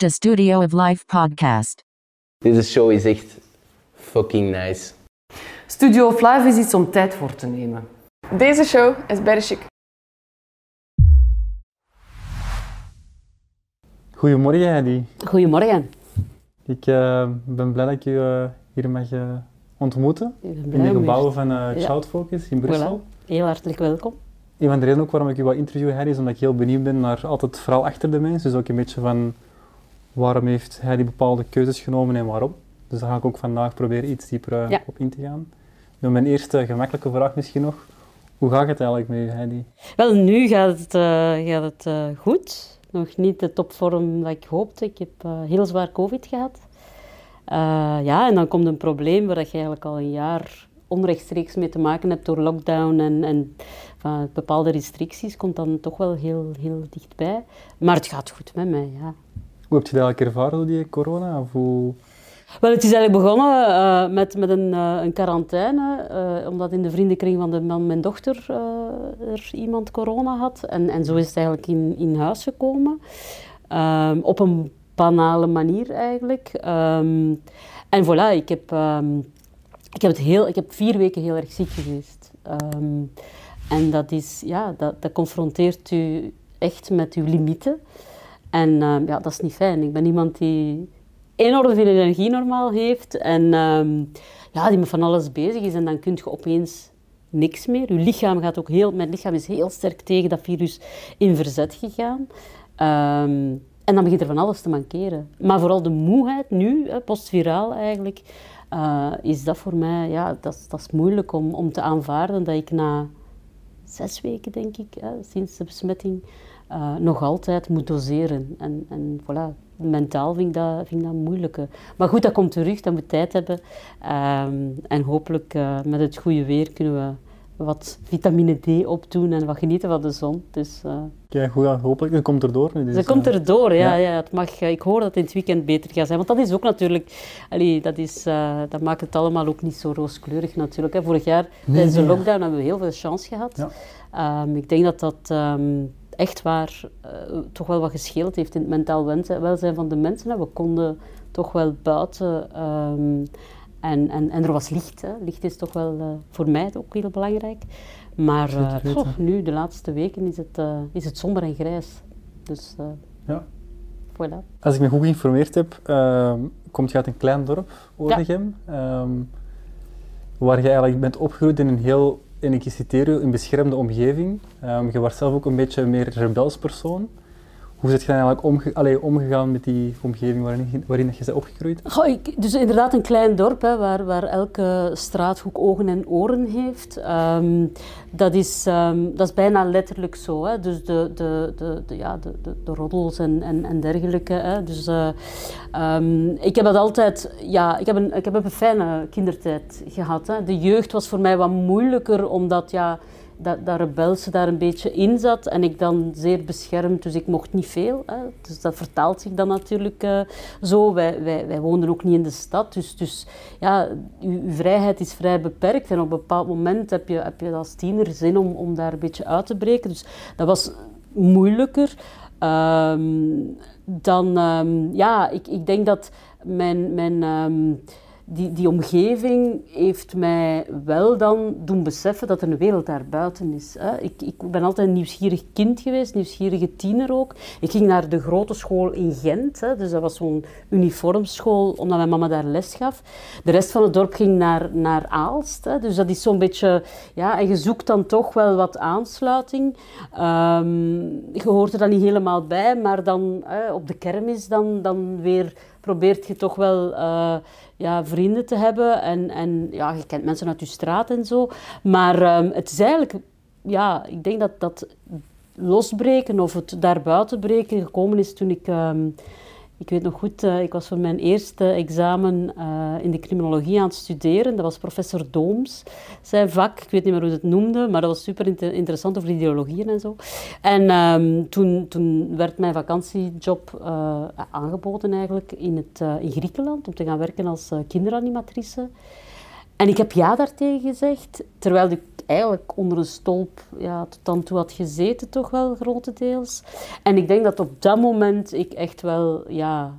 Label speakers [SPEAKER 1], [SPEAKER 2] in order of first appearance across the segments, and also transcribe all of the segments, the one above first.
[SPEAKER 1] De Studio of Life podcast.
[SPEAKER 2] Deze show is echt fucking nice.
[SPEAKER 3] Studio of Life is iets om tijd voor te nemen.
[SPEAKER 4] Deze show is bij chic.
[SPEAKER 5] Goedemorgen, Heidi.
[SPEAKER 6] Goedemorgen.
[SPEAKER 5] Ik eh, ben blij dat ik u eh, hier mag eh, ontmoeten.
[SPEAKER 6] Ik ben
[SPEAKER 5] In de gebouwen van. Child Focus in Brussel.
[SPEAKER 6] Voilà. Heel hartelijk welkom.
[SPEAKER 5] Een van de redenen ook waarom ik u wil interviewen, Heidi, is omdat ik heel benieuwd ben naar altijd verhaal achter de mens. Dus ook een beetje van waarom heeft Heidi bepaalde keuzes genomen en waarom. Dus daar ga ik ook vandaag proberen iets dieper eh,
[SPEAKER 6] Ja.
[SPEAKER 5] op in te gaan. Nu, mijn eerste gemakkelijke vraag misschien nog. Hoe gaat het eigenlijk met u, Heidi?
[SPEAKER 6] Wel, nu gaat het, eh, gaat het eh, goed. Nog niet de topvorm dat ik hoopte. Ik heb heel zwaar COVID gehad. Eh, ja, en dan komt een probleem waar je eigenlijk al een jaar onrechtstreeks mee te maken hebt door lockdown en, en bepaalde restricties. Komt dan toch wel heel, heel dichtbij. Maar het gaat goed met mij, ja.
[SPEAKER 5] Hoe heb je dat eigenlijk ervaren die corona? Of.
[SPEAKER 6] Wel, het is eigenlijk begonnen eh, met, met een, eh, een quarantaine, eh, omdat in de vriendenkring van de mijn dochter er iemand corona had. En, en zo is het eigenlijk in, in huis gekomen. Ehm, op een banale manier eigenlijk. Ehm, en voilà, ik heb, ehm, ik, heb het heel, ik heb vier weken heel erg ziek geweest. En dat, is, ja, dat, dat confronteert u echt met uw limieten. En ehm, ja, dat is niet fijn. Ik ben iemand die enorm veel energie normaal heeft en ehm, ja, die met van alles bezig is. En dan kun je opeens niks meer. Je lichaam gaat ook heel, mijn lichaam is heel sterk tegen dat virus in verzet gegaan. Ehm, en dan begint er van alles te mankeren. Maar vooral de moeheid nu, postviraal eigenlijk, eh, is dat voor mij, ja, dat, dat is moeilijk om, om te aanvaarden dat ik na zes weken, denk ik, sinds de besmetting, eh, nog altijd moet doseren. En, en voilà, mentaal vind ik, dat, vind ik dat moeilijk. hè. Maar goed, dat komt terug, dat moet tijd hebben. Ehm, en hopelijk eh, met het goede weer kunnen we wat vitamine D opdoen en wat genieten van de zon. Dus eh,
[SPEAKER 5] Ja, goed, ja, hopelijk. Het komt erdoor. Dus,
[SPEAKER 6] ze komt
[SPEAKER 5] eh,
[SPEAKER 6] erdoor, ja.
[SPEAKER 5] ja.
[SPEAKER 6] ja. het mag, ik hoor dat het in het weekend beter gaat zijn. Want dat is ook natuurlijk... Allee, dat, is, dat maakt het allemaal ook niet zo rooskleurig natuurlijk. Hè. Vorig jaar, tijdens de
[SPEAKER 5] nee.
[SPEAKER 6] lockdown, hebben we heel veel chance gehad. Ehm, ik denk dat dat ehm, echt waar eh, toch wel wat gescheeld heeft in het mentaal welzijn van de mensen. Hè. We konden toch wel buiten... ehm, en, en, en er was licht. Hè. Licht is toch wel eh, voor mij ook heel belangrijk. Maar goh, nu, de laatste weken, is het, is het somber en grijs. Dus
[SPEAKER 5] Ja.
[SPEAKER 6] voilà.
[SPEAKER 5] Als ik me goed geïnformeerd heb, ehm, komt je uit een klein dorp, Oordegem, ehm, waar je eigenlijk bent opgegroeid in een heel, en ik citeer u, een beschermde omgeving. Ehm, je was zelf ook een beetje meer rebels persoon. Hoe zit je eigenlijk omge allee, omgegaan met die omgeving waarin, waarin je bent opgegroeid?
[SPEAKER 6] Ik, dus inderdaad een klein dorp hè, waar, waar elke straathoek ogen en oren heeft. Ehm, dat, is, ehm, dat is bijna letterlijk zo. Hè. Dus de, de, de, de, ja, de, de, de roddels en, en, en dergelijke. Hè. Dus, eh, ehm, ik heb dat altijd... Ja, ik heb een, ik heb een fijne kindertijd gehad. Hè. De jeugd was voor mij wat moeilijker, omdat... Ja, dat, dat rebelse daar een beetje in zat en ik dan zeer beschermd, dus ik mocht niet veel. Hè. Dus dat vertaalt zich dan natuurlijk eh, zo. Wij, wij, wij woonden ook niet in de stad, dus, dus ja, uw, vrijheid is vrij beperkt en op een bepaald moment heb je, heb je als tiener zin om, om daar een beetje uit te breken. Dus dat was moeilijker. Ehm, dan, ehm, ja, ik, ik denk dat mijn... mijn ehm, die, die omgeving heeft mij wel dan doen beseffen dat er een wereld daarbuiten is. Hè. Ik, ik ben altijd een nieuwsgierig kind geweest, nieuwsgierige tiener ook. Ik ging naar de grote school in Gent, hè, dus dat was zo'n uniformschool, omdat mijn mama daar les gaf. De rest van het dorp ging naar, naar Aalst, hè, dus dat is zo'n beetje... Ja, en je zoekt dan toch wel wat aansluiting. Ehm, je hoort er dan niet helemaal bij, maar dan hè, op de kermis dan, dan weer probeert je toch wel eh, ja, vrienden te hebben. En, en ja, je kent mensen uit je straat en zo. Maar ehm, het is eigenlijk, ja, ik denk dat dat losbreken of het daarbuiten breken gekomen is toen ik. ehm, ik weet nog goed, eh, ik was voor mijn eerste examen eh, in de criminologie aan het studeren. Dat was professor Dooms, zijn vak. Ik weet niet meer hoe ze het noemde, maar dat was super inter- interessant over ideologieën en zo. En ehm, toen, toen werd mijn vakantiejob eh, aangeboden eigenlijk in, het, in Griekenland om te gaan werken als kinderanimatrice. En ik heb ja daartegen gezegd, terwijl ik eigenlijk onder een stolp ja, tot dan toe had gezeten, toch wel grotendeels. En ik denk dat op dat moment ik echt wel ja,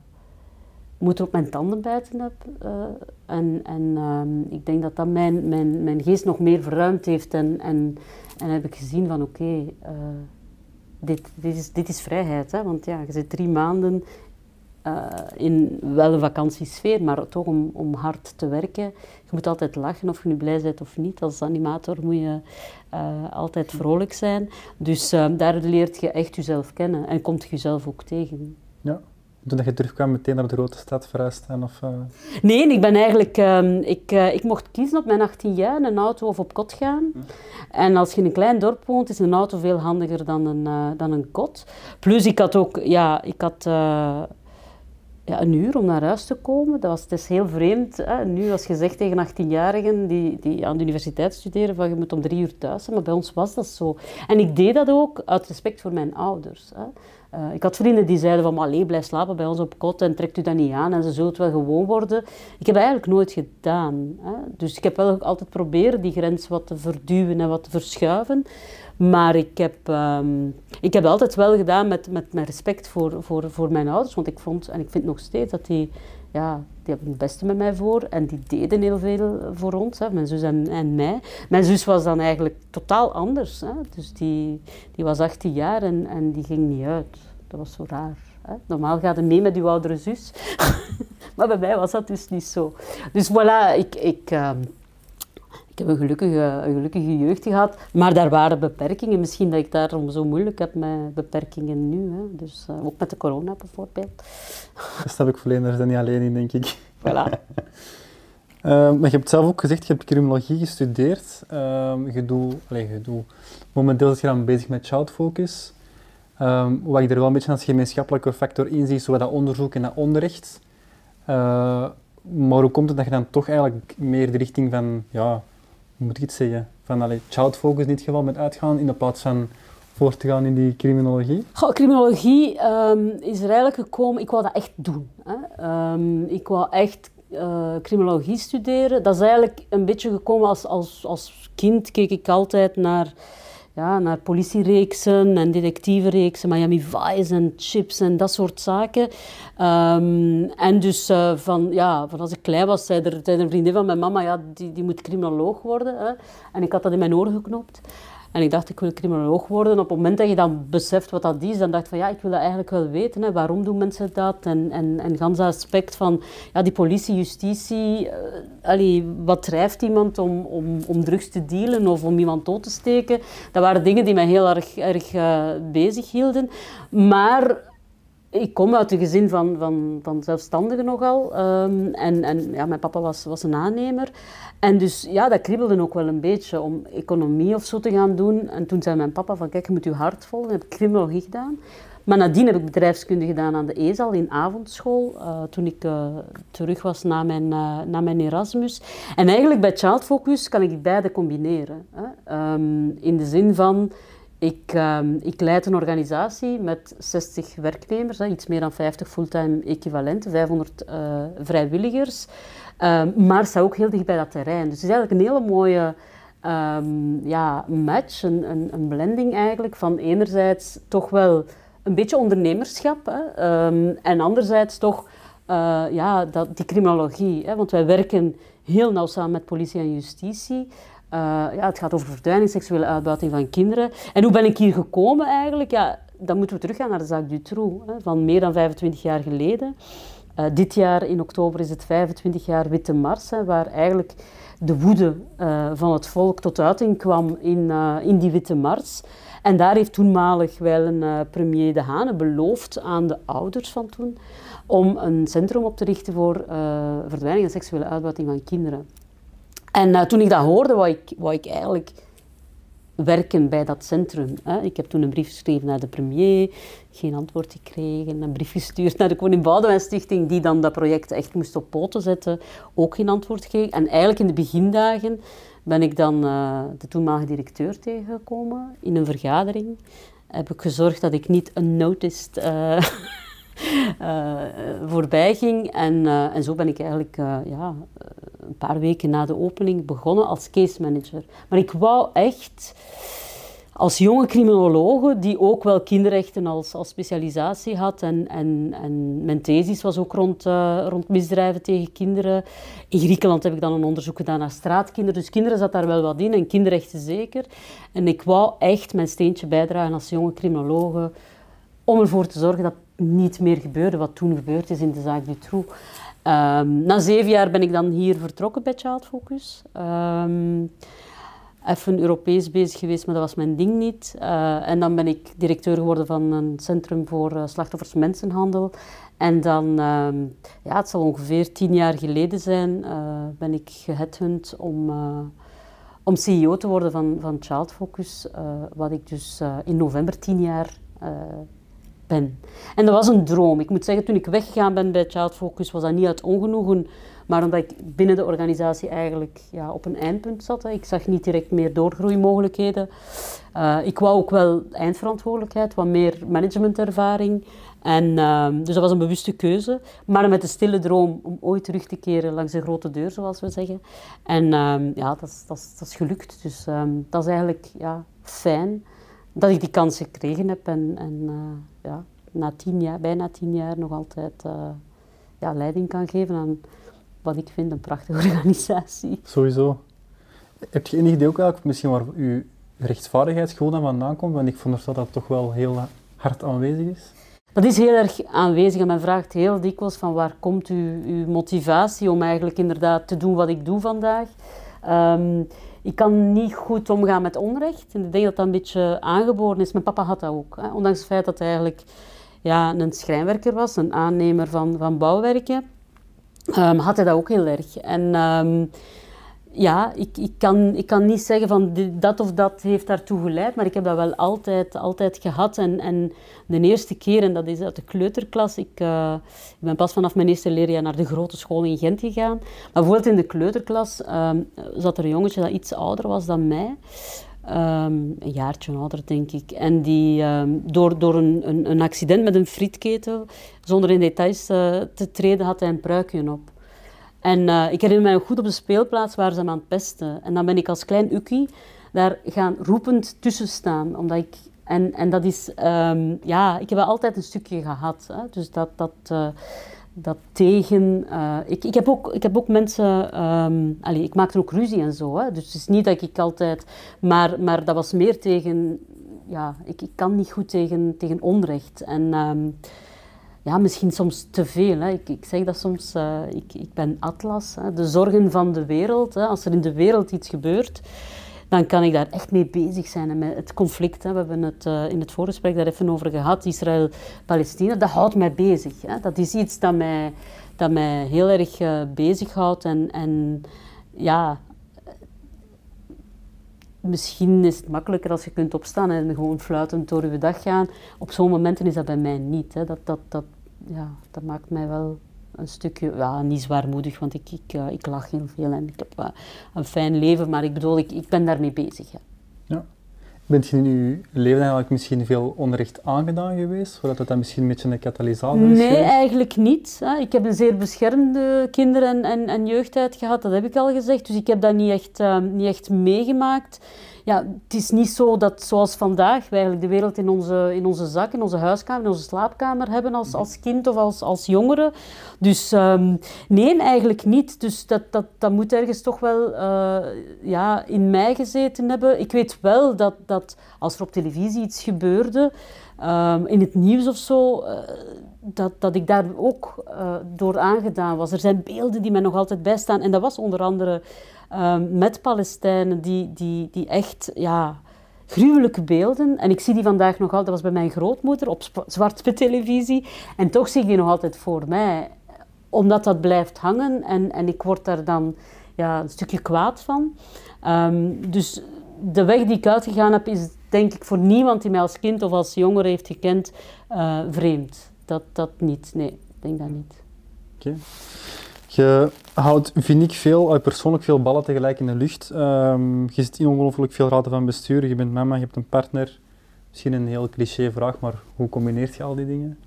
[SPEAKER 6] moet op mijn tanden bijten heb. eh, en en ehm, ik denk dat dat mijn, mijn, mijn geest nog meer verruimd heeft. En, en, en heb ik gezien van oké, eh, dit, dit, is, dit is vrijheid. Hè? Want ja, je zit drie maanden eh, in wel een vakantiesfeer, maar toch om, om hard te werken. Je moet altijd lachen, of je nu blij bent of niet. Als animator moet je eh, altijd vrolijk zijn. Dus eh, daar leert je echt jezelf kennen en komt je jezelf ook tegen.
[SPEAKER 5] Ja. Toen dat je terugkwam, meteen naar de grote stad verhuisd? Of, eh,
[SPEAKER 6] Nee, ik ben eigenlijk... ehm, ik, ik mocht kiezen op mijn 18 jaar in een auto of op kot gaan. En als je in een klein dorp woont, is een auto veel handiger dan een, dan een kot. Plus, ik had ook... Ja, ik had... ja, een uur om naar huis te komen, dat was, het is heel vreemd. Hè? Nu, als je zegt tegen 18-jarigen die, die aan de universiteit studeren, van je moet om drie uur thuis zijn, maar bij ons was dat zo. En ik deed dat ook uit respect voor mijn ouders. Hè? Eh, ik had vrienden die zeiden van, allee, blijf slapen bij ons op kot en trekt u dat niet aan en ze zult wel gewoon worden. Ik heb eigenlijk nooit gedaan. Hè? Dus ik heb wel altijd proberen die grens wat te verduwen en wat te verschuiven. Maar ik heb, ehm, ik heb altijd wel gedaan met, met mijn respect voor, voor, voor mijn ouders. Want ik vond, en ik vind nog steeds, dat die, ja, die hebben het beste met mij voor. En die deden heel veel voor ons, hè, mijn zus en, en mij. Mijn zus was dan eigenlijk totaal anders. Hè. Dus die, die was 18 jaar en, en die ging niet uit. Dat was zo raar. Hè. Normaal gaat je mee met je oudere zus. maar bij mij was dat dus niet zo. Dus voilà, ik... ik ehm, ik heb een gelukkige, een gelukkige jeugd gehad, maar daar waren beperkingen. Misschien dat ik daarom zo moeilijk heb met beperkingen nu. Hè. Dus, eh, ook met de corona bijvoorbeeld.
[SPEAKER 5] dat snap ik volledig, daar zijn niet alleen in, denk ik.
[SPEAKER 6] Voilà.
[SPEAKER 5] Eh, maar je hebt zelf ook gezegd, je hebt criminologie gestudeerd. Ehm, je doet, allez, je doet, momenteel is je dan bezig met child focus. Ehm, wat ik er wel een beetje als gemeenschappelijke factor in zie, is zo dat onderzoek en dat onderricht. Eh, maar hoe komt het dat je dan toch eigenlijk meer de richting van, ja, moet ik het zeggen, van allee, child focus in dit geval bent uitgaan in de plaats van voor te gaan in die criminologie?
[SPEAKER 6] Criminologie ehm, is er eigenlijk gekomen, ik wou dat echt doen. Hè. Ehm, ik wou echt eh, criminologie studeren. Dat is eigenlijk een beetje gekomen als, als, als kind, keek ik altijd naar, ja, naar politiereeksen en detectivereeksen, Miami Vice en Chips en dat soort zaken. Ehm, en dus eh, van, ja, van als ik klein was, zei er, zei een vriendin van mijn mama, ja, die, die moet criminoloog worden. Hè. En ik had dat in mijn oren geknopt. En ik dacht, ik wil criminoloog worden. En op het moment dat je dan beseft wat dat is, dan dacht ik van ja, ik wil dat eigenlijk wel weten. Hè. Waarom doen mensen dat? En, en, en aspect van ja, die politie, justitie. allee, wat drijft iemand om, om, om drugs te dealen of om iemand dood te steken? Dat waren dingen die mij heel erg, erg eh, bezig hielden. Maar ik kom uit een gezin van, van, van zelfstandigen nogal. ehm, en en ja, mijn papa was, was een aannemer. En dus ja, dat kriebelde ook wel een beetje om economie of zo te gaan doen. En toen zei mijn papa van kijk, je moet je hart volgen. Dan heb ik criminologie gedaan. Maar nadien heb ik bedrijfskunde gedaan aan de ESAL in avondschool. eh, toen ik eh, terug was na mijn, eh, na mijn Erasmus. En eigenlijk bij Child Focus kan ik beide combineren. Hè. Ehm, in de zin van... Ik, ehm, ik leid een organisatie met 60 werknemers, hè, iets meer dan 50 fulltime equivalenten, 500 eh, vrijwilligers. Ehm, maar sta ook heel dicht bij dat terrein. Dus het is eigenlijk een hele mooie ehm, ja, match, een, een, een blending eigenlijk van enerzijds toch wel een beetje ondernemerschap hè, en anderzijds toch eh, ja, dat, die criminologie. Hè, want wij werken heel nauw samen met politie en justitie. Eh, ja, het gaat over verdwijning, seksuele uitbuiting van kinderen. En hoe ben ik hier gekomen eigenlijk? Ja, dan moeten we teruggaan naar de zaak Dutroux, van meer dan 25 jaar geleden. Eh, dit jaar in oktober is het 25 jaar Witte Mars, hè, waar eigenlijk de woede eh, van het volk tot uiting kwam in, eh, in die Witte Mars. En daar heeft toenmalig wel een premier De Hane beloofd aan de ouders van toen om een centrum op te richten voor verdwijning en seksuele uitbuiting van kinderen. En toen ik dat hoorde, wou ik, wou ik eigenlijk werken bij dat centrum. Ik heb toen een brief geschreven naar de premier, geen antwoord gekregen. Een brief gestuurd naar de Koning Boudewijn Stichting, die dan dat project echt moest op poten zetten, ook geen antwoord gekregen. En eigenlijk in de begindagen ben ik dan eh, de toenmalige directeur tegengekomen in een vergadering. Heb ik gezorgd dat ik niet unnoticed eh, eh, voorbij ging. En, eh, en zo ben ik eigenlijk eh, ja, een paar weken na de opening begonnen als case manager. Maar ik wou echt als jonge criminologe, die ook wel kinderrechten als, als specialisatie had. En, en, en mijn thesis was ook rond, rond misdrijven tegen kinderen. In Griekenland heb ik dan een onderzoek gedaan naar straatkinderen. Dus kinderen zat daar wel wat in en kinderrechten zeker. En ik wou echt mijn steentje bijdragen als jonge criminologe om ervoor te zorgen dat niet meer gebeurde wat toen gebeurd is in de zaak Dutroux. Um, na zeven jaar ben ik dan hier vertrokken bij Child Focus. Um, even Europees bezig geweest, maar dat was mijn ding niet. Uh, en dan ben ik directeur geworden van een centrum voor uh, slachtoffers mensenhandel. En dan, uh, ja, het zal ongeveer tien jaar geleden zijn, uh, ben ik geheadhunt om, om CEO te worden van, van Child Focus. wat ik dus in november tien jaar ben. En dat was een droom. Ik moet zeggen, toen ik weggegaan ben bij Child Focus, was dat niet uit ongenoegen maar omdat ik binnen de organisatie eigenlijk ja, op een eindpunt zat. Hè. Ik zag niet direct meer doorgroeimogelijkheden. Uh, ik wou ook wel eindverantwoordelijkheid, wat meer managementervaring. En, uh, dus dat was een bewuste keuze. Maar met de stille droom om ooit terug te keren langs de grote deur, zoals we zeggen. En uh, ja, dat is gelukt. Dus ehm, dat is eigenlijk ja, fijn dat ik die kans gekregen heb. En, en eh, ja, na tien jaar, bijna tien jaar nog altijd ja, leiding kan geven aan wat ik vind een prachtige organisatie.
[SPEAKER 5] Sowieso. Heb je enig idee ook eigenlijk misschien waar uw rechtvaardigheidsgevoel dan vandaan komt? Want ik veronderstel dat dat toch wel heel hard aanwezig is.
[SPEAKER 6] Dat is heel erg aanwezig en men vraagt heel dikwijls van waar komt uw, uw motivatie om eigenlijk inderdaad te doen wat ik doe vandaag. Um, ik kan niet goed omgaan met onrecht en ik denk dat dat een beetje aangeboren is. Mijn papa had dat ook, hè. ondanks het feit dat hij eigenlijk ja, een schrijnwerker was, een aannemer van, van bouwwerken um, had hij dat ook heel erg. En um, ja, ik, ik, kan, ik kan niet zeggen van dat of dat heeft daartoe geleid, maar ik heb dat wel altijd, altijd gehad. En, en de eerste keer, en dat is uit de kleuterklas, ik, uh, ik ben pas vanaf mijn eerste leerjaar naar de grote school in Gent gegaan. Maar bijvoorbeeld in de kleuterklas um, zat er een jongetje dat iets ouder was dan mij. Um, een jaartje ouder, denk ik. En die um, door, door een, een, een, accident met een frietketel, zonder in details uh, te treden, had hij een pruikje op. En uh, ik herinner mij goed op de speelplaats waar ze hem aan het pesten. En dan ben ik als klein ukkie daar gaan roepend tussen staan. Omdat ik, en, en dat is, um, ja, ik heb altijd een stukje gehad. Hè. Dus dat, dat, uh, dat tegen. Uh, ik, ik, heb ook, ik heb ook mensen. Um, allee, ik maakte ook ruzie en zo. Hè. Dus het is niet dat ik altijd. Maar, maar dat was meer tegen. Ja, ik, ik kan niet goed tegen, tegen onrecht. En um, ja, misschien soms te veel. Hè. Ik, ik zeg dat soms. Uh, ik, ik ben Atlas, hè. de zorgen van de wereld. Hè. Als er in de wereld iets gebeurt dan kan ik daar echt mee bezig zijn. En met het conflict, hè, we hebben het uh, in het voorgesprek daar even over gehad, Israël-Palestina, dat houdt mij bezig. Hè. Dat is iets dat mij, dat mij heel erg uh, bezighoudt. En, en ja, misschien is het makkelijker als je kunt opstaan en gewoon fluitend door je dag gaan. Op zo'n momenten is dat bij mij niet. Hè. Dat, dat, dat, ja, dat maakt mij wel een stukje, ja, niet zwaarmoedig, want ik, ik, uh, ik lach heel veel en ik heb uh, een fijn leven, maar ik bedoel, ik, ik ben daarmee bezig. Ja.
[SPEAKER 5] Bent je in je leven eigenlijk misschien veel onrecht aangedaan geweest, zodat dat, dat misschien een beetje een katalysator
[SPEAKER 6] is? Nee, eigenlijk niet. Ik heb een zeer beschermde kinder- en, en, en, jeugdtijd gehad, dat heb ik al gezegd, dus ik heb dat niet echt, uh, niet echt meegemaakt ja, het is niet zo dat zoals vandaag wij eigenlijk de wereld in onze, in onze zak, in onze huiskamer, in onze slaapkamer hebben als, als kind of als, als jongere. Dus um, nee, eigenlijk niet. Dus dat, dat, dat moet ergens toch wel uh, ja, in mij gezeten hebben. Ik weet wel dat, dat als er op televisie iets gebeurde, um, in het nieuws of zo, uh, dat, dat ik daar ook uh, door aangedaan was. Er zijn beelden die mij nog altijd bijstaan. En dat was onder andere um, met Palestijnen die, die, die echt ja, gruwelijke beelden. En ik zie die vandaag nog altijd, dat was bij mijn grootmoeder op zwart televisie. En toch zie ik die nog altijd voor mij. Omdat dat blijft hangen en, en ik word daar dan ja, een stukje kwaad van. Um, dus de weg die ik uitgegaan heb, is denk ik voor niemand die mij als kind of als jongere heeft gekend, uh, vreemd. Dat, dat niet, nee, ik denk dat niet.
[SPEAKER 5] Oké. Je houdt, vind ik, veel, persoonlijk veel ballen tegelijk in de lucht. Um, je zit in ongelooflijk veel raden van bestuur. Je bent mama, je hebt een partner. Misschien een heel cliché vraag, maar hoe combineert je al die dingen?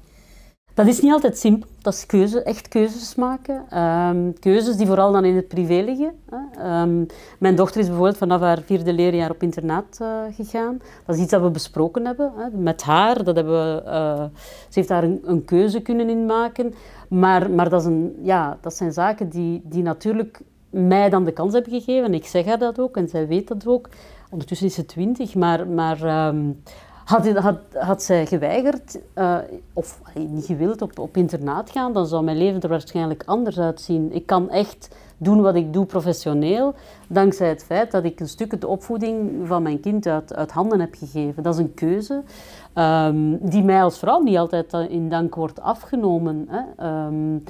[SPEAKER 6] Dat is niet altijd simpel. Dat is keuze, echt keuzes maken. Ehm, keuzes die vooral dan in het privé liggen. Hè. Ehm, mijn dochter is bijvoorbeeld vanaf haar vierde leerjaar op internaat eh, gegaan. Dat is iets dat we besproken hebben hè. met haar. Dat hebben we, eh, ze heeft daar een, een, keuze kunnen in maken. Maar, maar dat, is een, ja, dat zijn zaken die, die natuurlijk mij dan de kans hebben gegeven. En ik zeg haar dat ook en zij weet dat ook. Ondertussen is ze twintig, maar... maar ehm, had, had, had zij geweigerd, uh, of niet gewild, op, op internaat gaan, dan zou mijn leven er waarschijnlijk anders uitzien. Ik kan echt doen wat ik doe professioneel, dankzij het feit dat ik een stuk de opvoeding van mijn kind uit, uit handen heb gegeven. Dat is een keuze um, die mij als vrouw niet altijd in dank wordt afgenomen. Hè. Um,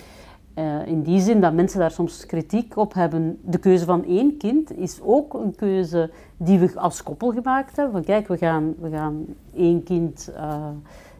[SPEAKER 6] uh, in die zin dat mensen daar soms kritiek op hebben. De keuze van één kind is ook een keuze die we als koppel gemaakt hebben. Van kijk, we gaan, we gaan één kind uh,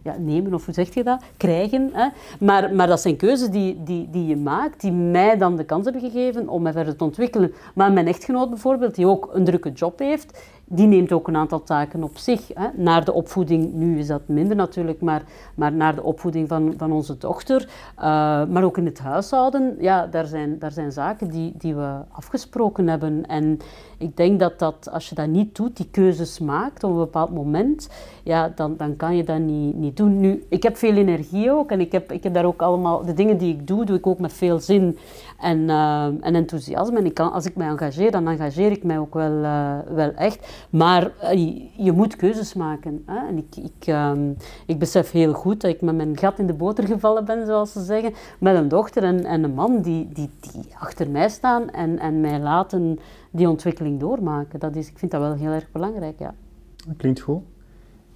[SPEAKER 6] ja, nemen, of hoe zeg je dat? Krijgen. Hè? Maar, maar dat zijn keuzes die, die, die je maakt, die mij dan de kans hebben gegeven om mij verder te ontwikkelen. Maar mijn echtgenoot bijvoorbeeld, die ook een drukke job heeft, die neemt ook een aantal taken op zich. Hè, naar de opvoeding, nu is dat minder natuurlijk, maar, maar naar de opvoeding van, van onze dochter. Uh, maar ook in het huishouden, ja, daar zijn, daar zijn zaken die, die we afgesproken hebben. En ik denk dat, dat als je dat niet doet, die keuzes maakt op een bepaald moment, ja, dan, dan kan je dat niet, niet doen. Nu, ik heb veel energie ook en ik heb, ik heb daar ook allemaal, de dingen die ik doe, doe ik ook met veel zin en, uh, en enthousiasme. En ik als ik mij engageer, dan engageer ik mij ook wel, uh, wel echt. Maar uh, je moet keuzes maken. Hè? En ik, ik, ehm, ik besef heel goed dat ik met mijn gat in de boter gevallen ben, zoals ze zeggen, met een dochter en, en een man die, die, die achter mij staan en, en mij laten die ontwikkeling doormaken. Dat is, ik vind dat wel heel erg belangrijk, ja.
[SPEAKER 5] Klinkt goed.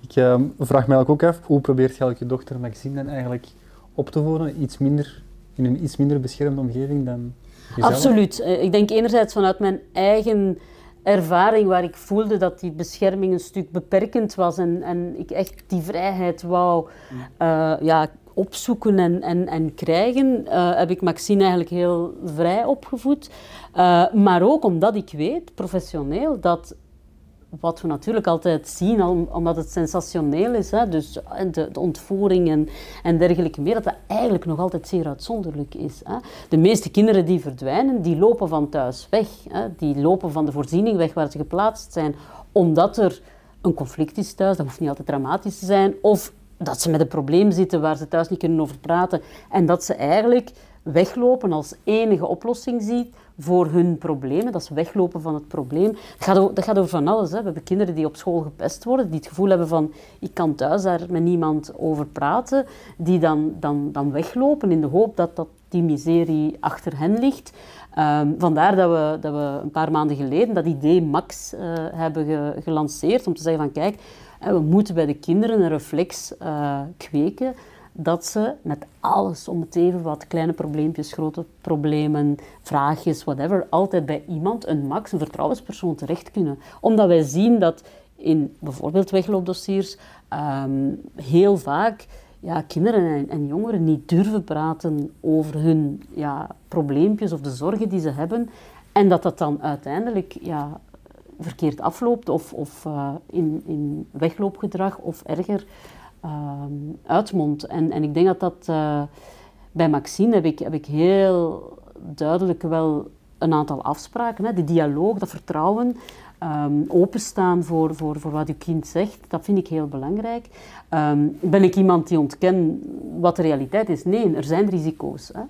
[SPEAKER 5] Ik uh, vraag me ook af, hoe probeert je je dochter Maxine dan eigenlijk op te voeden? Iets minder, in een iets minder beschermde omgeving dan jezelf?
[SPEAKER 6] Absoluut. Eh, ik denk enerzijds vanuit mijn eigen ervaring waar ik voelde dat die bescherming een stuk beperkend was en, en ik echt die vrijheid wou uh, ja, opzoeken en, en, en krijgen, uh, heb ik Maxine eigenlijk heel vrij opgevoed. Uh, maar ook omdat ik weet, professioneel, dat wat we natuurlijk altijd zien, omdat het sensationeel is, hè, dus de, de ontvoering en, dergelijke meer, dat dat eigenlijk nog altijd zeer uitzonderlijk is. Hè. De meeste kinderen die verdwijnen, die lopen van thuis weg. Hè. Die lopen van de voorziening weg waar ze geplaatst zijn, omdat er een conflict is thuis, dat hoeft niet altijd dramatisch te zijn, of dat ze met een probleem zitten waar ze thuis niet kunnen over praten en dat ze eigenlijk weglopen als enige oplossing ziet voor hun problemen, dat ze weglopen van het probleem. Dat gaat over, dat gaat over van alles. Hè. We hebben kinderen die op school gepest worden, die het gevoel hebben van ik kan thuis daar met niemand over praten, die dan, dan, dan weglopen in de hoop dat, dat die miserie achter hen ligt. Um, vandaar dat we, dat we een paar maanden geleden dat idee Max uh, hebben ge, gelanceerd, om te zeggen van kijk, we moeten bij de kinderen een reflex uh, kweken dat ze met alles om het even wat kleine probleempjes, grote problemen, vraagjes, whatever, altijd bij iemand, een max, een vertrouwenspersoon terecht kunnen. Omdat wij zien dat in bijvoorbeeld wegloopdossiers um, heel vaak ja, kinderen en, en, jongeren niet durven praten over hun ja, probleempjes of de zorgen die ze hebben. En dat dat dan uiteindelijk ja, verkeerd afloopt of, of uh, in, in wegloopgedrag of erger uh, uitmondt. En, en ik denk dat dat uh, bij Maxine heb ik, heb ik heel duidelijk wel een aantal afspraken. Hè. De dialoog, dat vertrouwen, um, openstaan voor, voor, voor wat uw kind zegt, dat vind ik heel belangrijk. Um, ben ik iemand die ontken wat de realiteit is? Nee, er zijn risico's. Hè.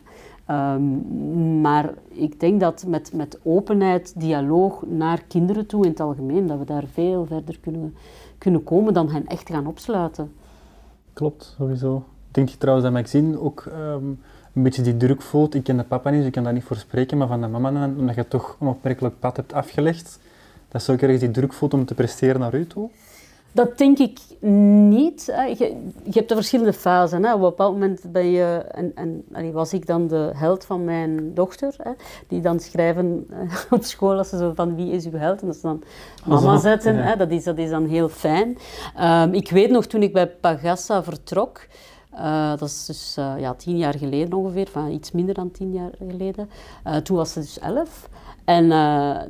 [SPEAKER 6] Um, maar ik denk dat met, met openheid, dialoog naar kinderen toe in het algemeen, dat we daar veel verder kunnen, kunnen komen dan hen echt gaan opsluiten.
[SPEAKER 5] Klopt, sowieso. Denk je trouwens dat Maxine ook um, een beetje die druk voelt? Ik ken de papa niet, dus ik kan daar niet voor spreken, maar van de mama, omdat je toch een opmerkelijk pad hebt afgelegd, dat ze ook ergens die druk voelt om te presteren naar u toe?
[SPEAKER 6] Dat denk ik niet. Je, je hebt de verschillende fasen. Hè. Op een bepaald moment ben je, en, en was ik dan de held van mijn dochter, hè, die dan schrijven eh, op school als ze zo van wie is uw held? En dat ze dan mama zetten. Hè. Dat, is, dat is dan heel fijn. Um, ik weet nog toen ik bij Pagassa vertrok, Uh, dat is dus uh, ja, tien jaar geleden ongeveer, van iets minder dan tien jaar geleden. Uh, toen was ze dus elf. En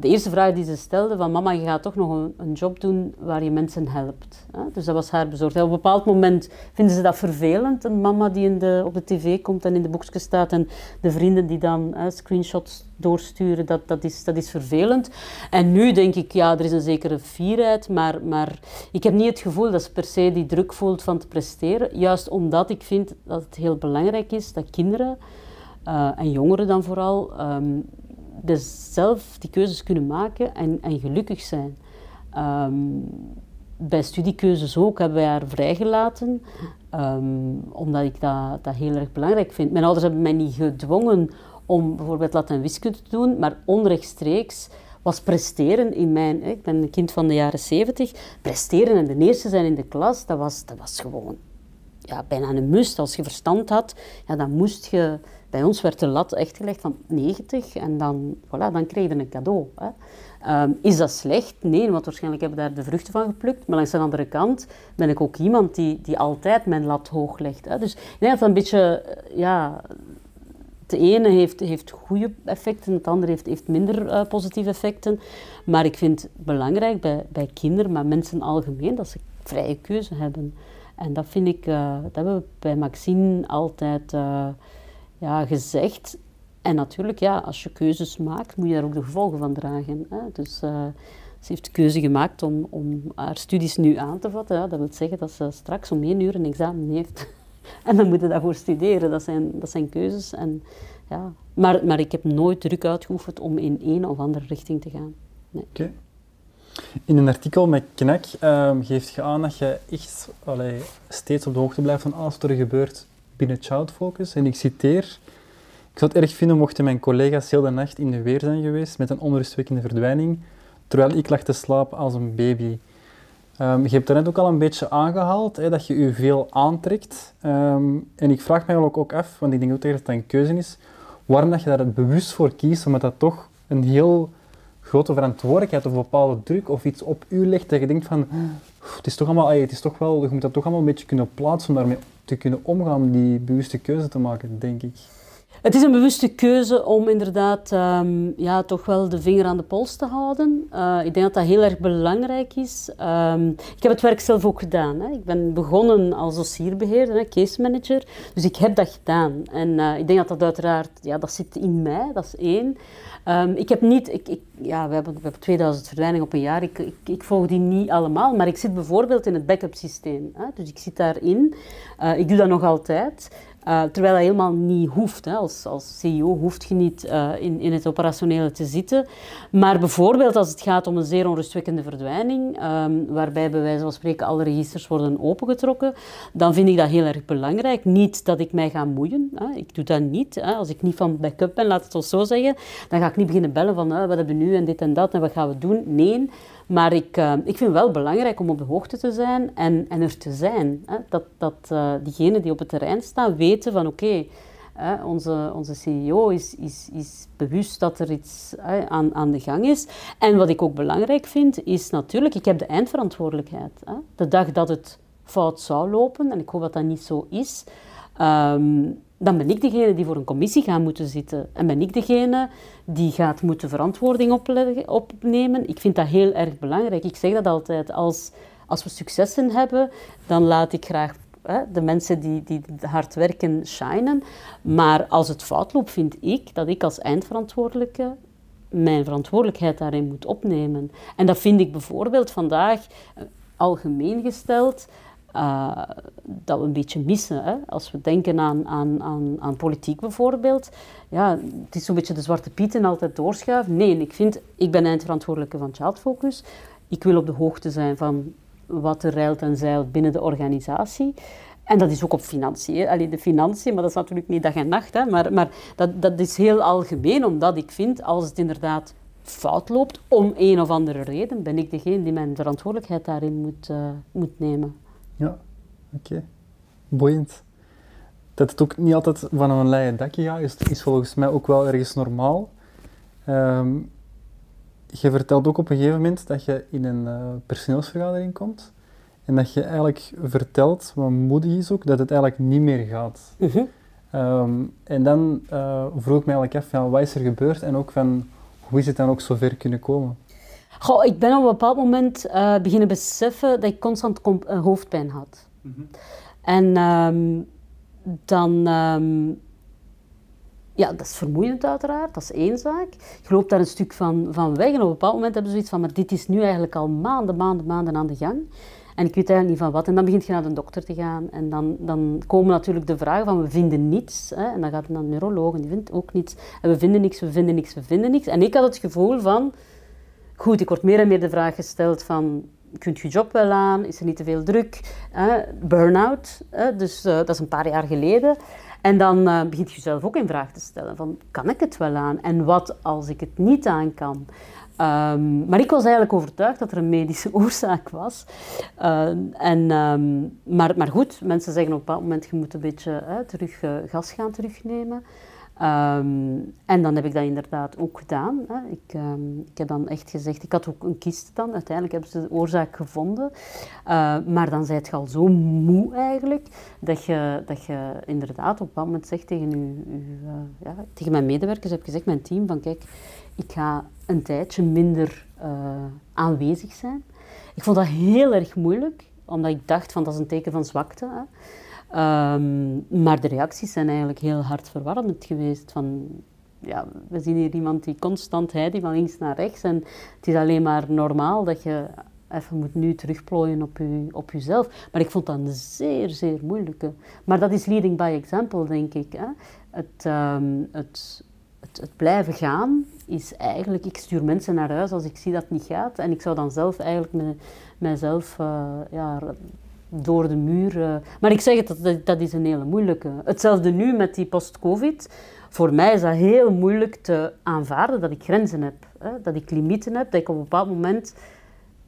[SPEAKER 6] de eerste vraag die ze stelde van mama, je gaat toch nog een, een job doen waar je mensen helpt. Hè? Dus dat was haar bezorgdheid. Op een bepaald moment vinden ze dat vervelend, een mama die in de, op de tv komt en in de boekjes staat en de vrienden die dan screenshots doorsturen, dat, dat, is, dat is vervelend. En nu denk ik, ja, er is een zekere fierheid, maar, maar ik heb niet het gevoel dat ze per se die druk voelt van te presteren. Juist omdat ik vind dat het heel belangrijk is dat kinderen, uh, en jongeren dan vooral, um, zelf die keuzes kunnen maken en, en gelukkig zijn. Um, bij studiekeuzes ook hebben wij haar vrijgelaten, um, omdat ik dat, dat heel erg belangrijk vind. Mijn ouders hebben mij niet gedwongen om bijvoorbeeld Latin en wiskunde te doen, maar onrechtstreeks was presteren in mijn... Ik ben een kind van de jaren zeventig. Presteren en de eerste zijn in de klas, dat was, dat was gewoon ja, bijna een must. Als je verstand had, ja, dan moest je... Bij ons werd de lat echt gelegd van 90 en dan, voilà, dan kreeg je een cadeau. Hè. Um, is dat slecht? Nee, want waarschijnlijk hebben daar de vruchten van geplukt. Maar langs de andere kant ben ik ook iemand die, die altijd mijn lat hoog legt. Hè. Dus ik denk een beetje ja, het ene heeft, heeft goede effecten, het andere heeft, heeft minder uh, positieve effecten. Maar ik vind het belangrijk bij, bij kinderen, maar mensen algemeen, dat ze vrije keuze hebben. En dat vind ik, uh, dat hebben we bij Maxine altijd ja, gezegd. En natuurlijk, ja, als je keuzes maakt, moet je daar ook de gevolgen van dragen. Hè? Dus ze heeft de keuze gemaakt om, om haar studies nu aan te vatten. Dat wil zeggen dat ze straks om één uur een examen heeft. En dan moet je daarvoor studeren. Dat zijn, dat zijn keuzes. En, ja. maar, maar ik heb nooit druk uitgeoefend om in een of andere richting te gaan. Nee.
[SPEAKER 5] In een artikel met Knak um, geeft je aan dat je echt steeds op de hoogte blijft van alles wat er gebeurt binnen Child Focus. En ik citeer... Ik zou het erg vinden mochten mijn collega's heel de nacht in de weer zijn geweest met een onrustwekkende verdwijning, terwijl ik lag te slapen als een baby. Um, je hebt er net ook al een beetje aangehaald hè, dat je je veel aantrekt. Um, en ik vraag eigenlijk ook af, want ik denk ook dat het een keuze is, waarom dat je daar bewust voor kiest, omdat dat toch een heel grote verantwoordelijkheid of bepaalde druk of iets op u legt dat je denkt van, het is toch allemaal, het is toch wel, je moet dat toch allemaal een beetje kunnen plaatsen om daarmee te kunnen omgaan, die bewuste keuze te maken, denk ik.
[SPEAKER 6] Het is een bewuste keuze om inderdaad um, ja, toch wel de vinger aan de pols te houden. Uh, ik denk dat dat heel erg belangrijk is. Um, ik heb het werk zelf ook gedaan. Hè. Ik ben begonnen als dossierbeheerder, case manager. Dus ik heb dat gedaan. En uh, ik denk dat dat uiteraard, ja, dat zit in mij, dat is één. Um, ik heb niet, ik, ja, we hebben, we hebben 2000 verdwijningen op een jaar. Ik, ik, ik, volg die niet allemaal, maar ik zit bijvoorbeeld in het backup systeem. Hè. Dus ik zit daarin. Uh, ik doe dat nog altijd. Uh, terwijl dat helemaal niet hoeft. Hè. Als, als CEO hoeft je niet uh, in, in het operationele te zitten. Maar bijvoorbeeld als het gaat om een zeer onrustwekkende verdwijning, um, waarbij bij wijze van spreken alle registers worden opengetrokken, dan vind ik dat heel erg belangrijk. Niet dat ik mij ga moeien. Hè. Ik doe dat niet. Hè. Als ik niet van backup ben, laat het ons zo zeggen, dan ga ik niet beginnen bellen van wat hebben we nu en dit en dat en wat gaan we doen. Nee. Maar ik, uh, ik vind wel belangrijk om op de hoogte te zijn en, en er te zijn. Hè? Dat, dat uh, diegenen die op het terrein staan weten van oké, onze, onze CEO is, is, is bewust dat er iets aan, aan de gang is. En wat ik ook belangrijk vind, is natuurlijk, ik heb de eindverantwoordelijkheid. Hè? De dag dat het fout zou lopen, en ik hoop dat dat niet zo is, um, dan ben ik degene die voor een commissie gaat moeten zitten. En ben ik degene die gaat moeten verantwoording opnemen. Ik vind dat heel erg belangrijk. Ik zeg dat altijd. Als, als we successen hebben, dan laat ik graag hè, de mensen die, die hard werken shinen. Maar als het fout loopt, vind ik dat ik als eindverantwoordelijke mijn verantwoordelijkheid daarin moet opnemen. En dat vind ik bijvoorbeeld vandaag eh, algemeen gesteld uh, dat we een beetje missen. Hè? Als we denken aan, aan, aan, aan politiek bijvoorbeeld. Ja, het is zo'n beetje de zwarte pieten altijd doorschuiven. Nee, ik vind, ik ben eindverantwoordelijke van Child Focus. Ik wil op de hoogte zijn van wat er rijlt en zeilt binnen de organisatie. En dat is ook op financiën. Alleen de financiën, maar dat is natuurlijk niet dag en nacht. Hè? Maar, maar dat, dat is heel algemeen, omdat ik vind, als het inderdaad fout loopt, om een of andere reden, ben ik degene die mijn verantwoordelijkheid daarin moet, uh, moet nemen.
[SPEAKER 5] Ja, oké. Okay. Boeiend. Dat het ook niet altijd van een leien dakje gaat, is, is volgens mij ook wel ergens normaal. Um, je vertelt ook op een gegeven moment dat je in een uh, personeelsvergadering komt En dat je eigenlijk vertelt, wat moedig is ook, dat het eigenlijk niet meer gaat.
[SPEAKER 6] Mhm.
[SPEAKER 5] Ehm, en dan eh, vroeg ik me eigenlijk af, ja, wat is er gebeurd? En ook van, hoe is het dan ook zo ver kunnen komen?
[SPEAKER 6] Goh, ik ben op een bepaald moment eh, beginnen beseffen dat ik constant eh, hoofdpijn had. En ehm, dan... ehm, ja, dat is vermoeiend uiteraard, dat is één zaak. Je loopt daar een stuk van, van weg en op een bepaald moment hebben ze zoiets van, maar dit is nu eigenlijk al maanden, maanden, maanden aan de gang. En ik weet eigenlijk niet van wat. En dan begint je naar de dokter te gaan. En dan, dan komen natuurlijk de vragen van, we vinden niets. Hè? En dan gaat je naar de neuroloog en die vindt ook niets. En we vinden niks, we vinden niks, we vinden niks. En ik had het gevoel van, goed, ik word meer en meer de vraag gesteld van, kunt je job wel aan? Is er niet te veel druk? Burn-out, dus eh, dat is een paar jaar geleden. En dan eh, begint je jezelf ook in vraag te stellen van, kan ik het wel aan? En wat als ik het niet aan kan? Ehm, maar ik was eigenlijk overtuigd dat er een medische oorzaak was. Eh, en, ehm, maar, maar goed, mensen zeggen op een bepaald moment, je moet een beetje terug eh, gas gaan terugnemen. Ehm, en dan heb ik dat inderdaad ook gedaan. Hè. Ik, ehm, ik heb dan echt gezegd, ik had ook een kist dan. Uiteindelijk hebben ze de oorzaak gevonden. Uh, maar dan zijt je al zo moe eigenlijk, dat je, dat je inderdaad op een moment zegt tegen, u, uh, ja, tegen mijn medewerkers, heb gezegd, mijn team, van kijk, ik ga een tijdje minder uh, aanwezig zijn. Ik vond dat heel erg moeilijk, omdat ik dacht van dat is een teken van zwakte. Hè. Um, maar de reacties zijn eigenlijk heel hard verwarmend geweest. Van, ja, we zien hier iemand die constant heidt, van links naar rechts. En het is alleen maar normaal dat je even moet nu terugplooien op, je, op jezelf. Maar ik vond dat een zeer, zeer moeilijke. Maar dat is leading by example, denk ik. Hè? Het, um, het, het, blijven gaan is eigenlijk... Ik stuur mensen naar huis als ik zie dat het niet gaat. En ik zou dan zelf eigenlijk me. Uh, ja, door de muur. Uh. Maar ik zeg het, dat, dat is een hele moeilijke. Hetzelfde nu met die post-covid. Voor mij is dat heel moeilijk te aanvaarden dat ik grenzen heb. Hè? Dat ik limieten heb, dat ik op een bepaald moment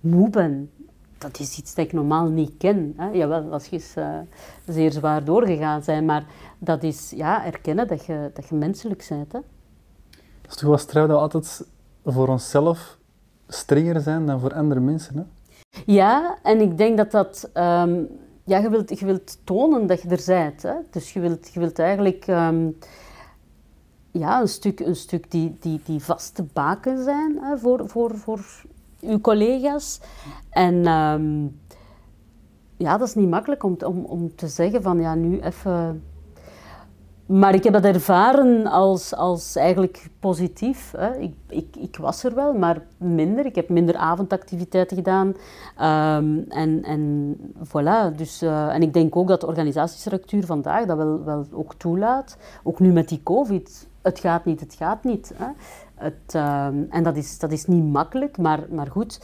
[SPEAKER 6] moe ben. Dat is iets dat ik normaal niet ken. Hè? Jawel, als je eens uh, zeer zwaar doorgegaan bent. Maar dat is ja, erkennen dat je, dat je menselijk bent. Hè?
[SPEAKER 5] Dat is straf dat we altijd voor onszelf strenger zijn dan voor andere mensen. Hè?
[SPEAKER 6] Ja, en ik denk dat dat... Um, ja, je wilt, je wilt tonen dat je er bent. Hè? Dus je wilt, je wilt eigenlijk... Um, ja, een stuk, een stuk die, die, die vaste baken zijn hè, voor, voor, voor uw collega's. En um, ja, dat is niet makkelijk om, om, om te zeggen van ja, nu even... Maar ik heb dat ervaren als, als eigenlijk positief. Hè. Ik, ik, ik was er wel, maar minder. Ik heb minder avondactiviteiten gedaan. Um, en, en voilà. Dus, uh, en ik denk ook dat de organisatiestructuur vandaag dat wel, wel ook toelaat. Ook nu met die COVID. Het gaat niet, het gaat niet. Hè. Het, um, en dat is, dat is niet makkelijk, maar, maar goed.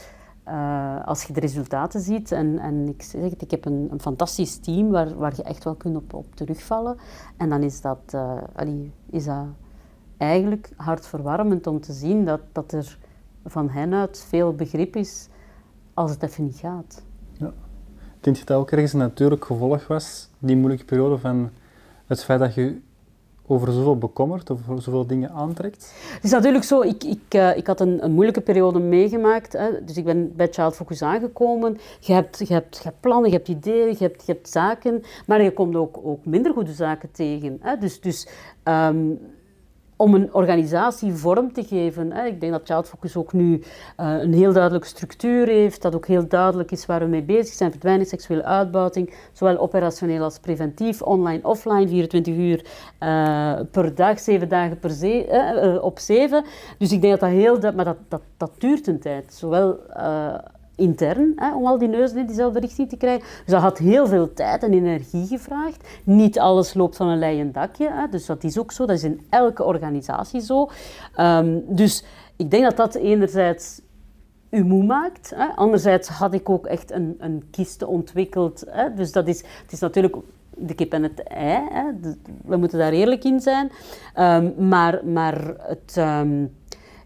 [SPEAKER 6] Uh, als je de resultaten ziet, en, en ik zeg het, ik heb een, een fantastisch team waar, waar je echt wel kunt op, op terugvallen. En dan is dat, uh, allee, is dat eigenlijk hartverwarmend om te zien dat, dat er van hen uit veel begrip is als het even niet gaat.
[SPEAKER 5] Ja. Denk je dat ook ergens een natuurlijk gevolg was, die moeilijke periode, van het feit dat je over zoveel bekommerd, over zoveel dingen aantrekt?
[SPEAKER 6] Het is natuurlijk zo, ik, ik, uh, ik had een, een, moeilijke periode meegemaakt. Hè, dus ik ben bij Child Focus aangekomen. Je hebt, je, hebt, je hebt plannen, je hebt ideeën, je hebt, je hebt zaken. Maar je komt ook, ook minder goede zaken tegen. Hè. Dus, dus um, om een organisatie vorm te geven. Ik denk dat Child Focus ook nu uh, een heel duidelijke structuur heeft, dat ook heel duidelijk is waar we mee bezig zijn. Verdwijning, seksuele uitbuiting, zowel operationeel als preventief, online, offline, 24 uur uh, per dag, 7 dagen per uh, op 7. Dus ik denk dat dat heel maar dat, dat, dat duurt een tijd. Zowel intern, om al die neuzen in diezelfde richting te krijgen. Dus dat had heel veel tijd en energie gevraagd. Niet alles loopt van een leien dakje, hè, dus dat is ook zo. Dat is in elke organisatie zo. Um, dus ik denk dat dat enerzijds u moe maakt. Hè. Anderzijds had ik ook echt een, een kiste ontwikkeld. Hè. Dus dat is, het is natuurlijk de kip en het ei. Hè. We moeten daar eerlijk in zijn. Um, maar, maar het, um,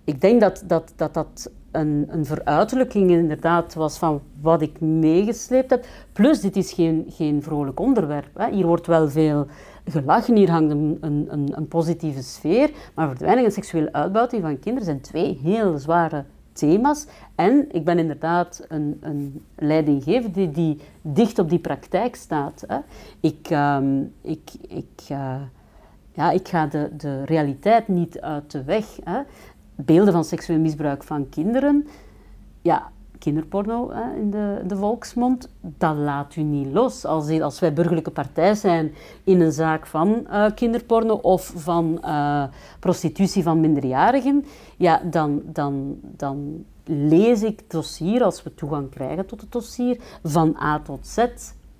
[SPEAKER 6] ik denk dat dat, dat, dat een, een veruiterlijking inderdaad was van wat ik meegesleept heb. Plus, dit is geen, geen vrolijk onderwerp. Hè. Hier wordt wel veel gelachen, hier hangt een, een, een positieve sfeer. Maar verdwijning en seksuele uitbuiting van kinderen zijn twee heel zware thema's. En ik ben inderdaad een, een leidinggevende die, die dicht op die praktijk staat. Hè. Ik, ehm, ik, ik, uh, ja, ik ga de, de realiteit niet uit de weg. Hè. Beelden van seksueel misbruik van kinderen, ja, kinderporno hè, in de, de volksmond, dat laat u niet los. Als, als wij burgerlijke partij zijn in een zaak van uh, kinderporno of van uh, prostitutie van minderjarigen, ja, dan, dan, dan lees ik het dossier, als we toegang krijgen tot het dossier, van A tot Z,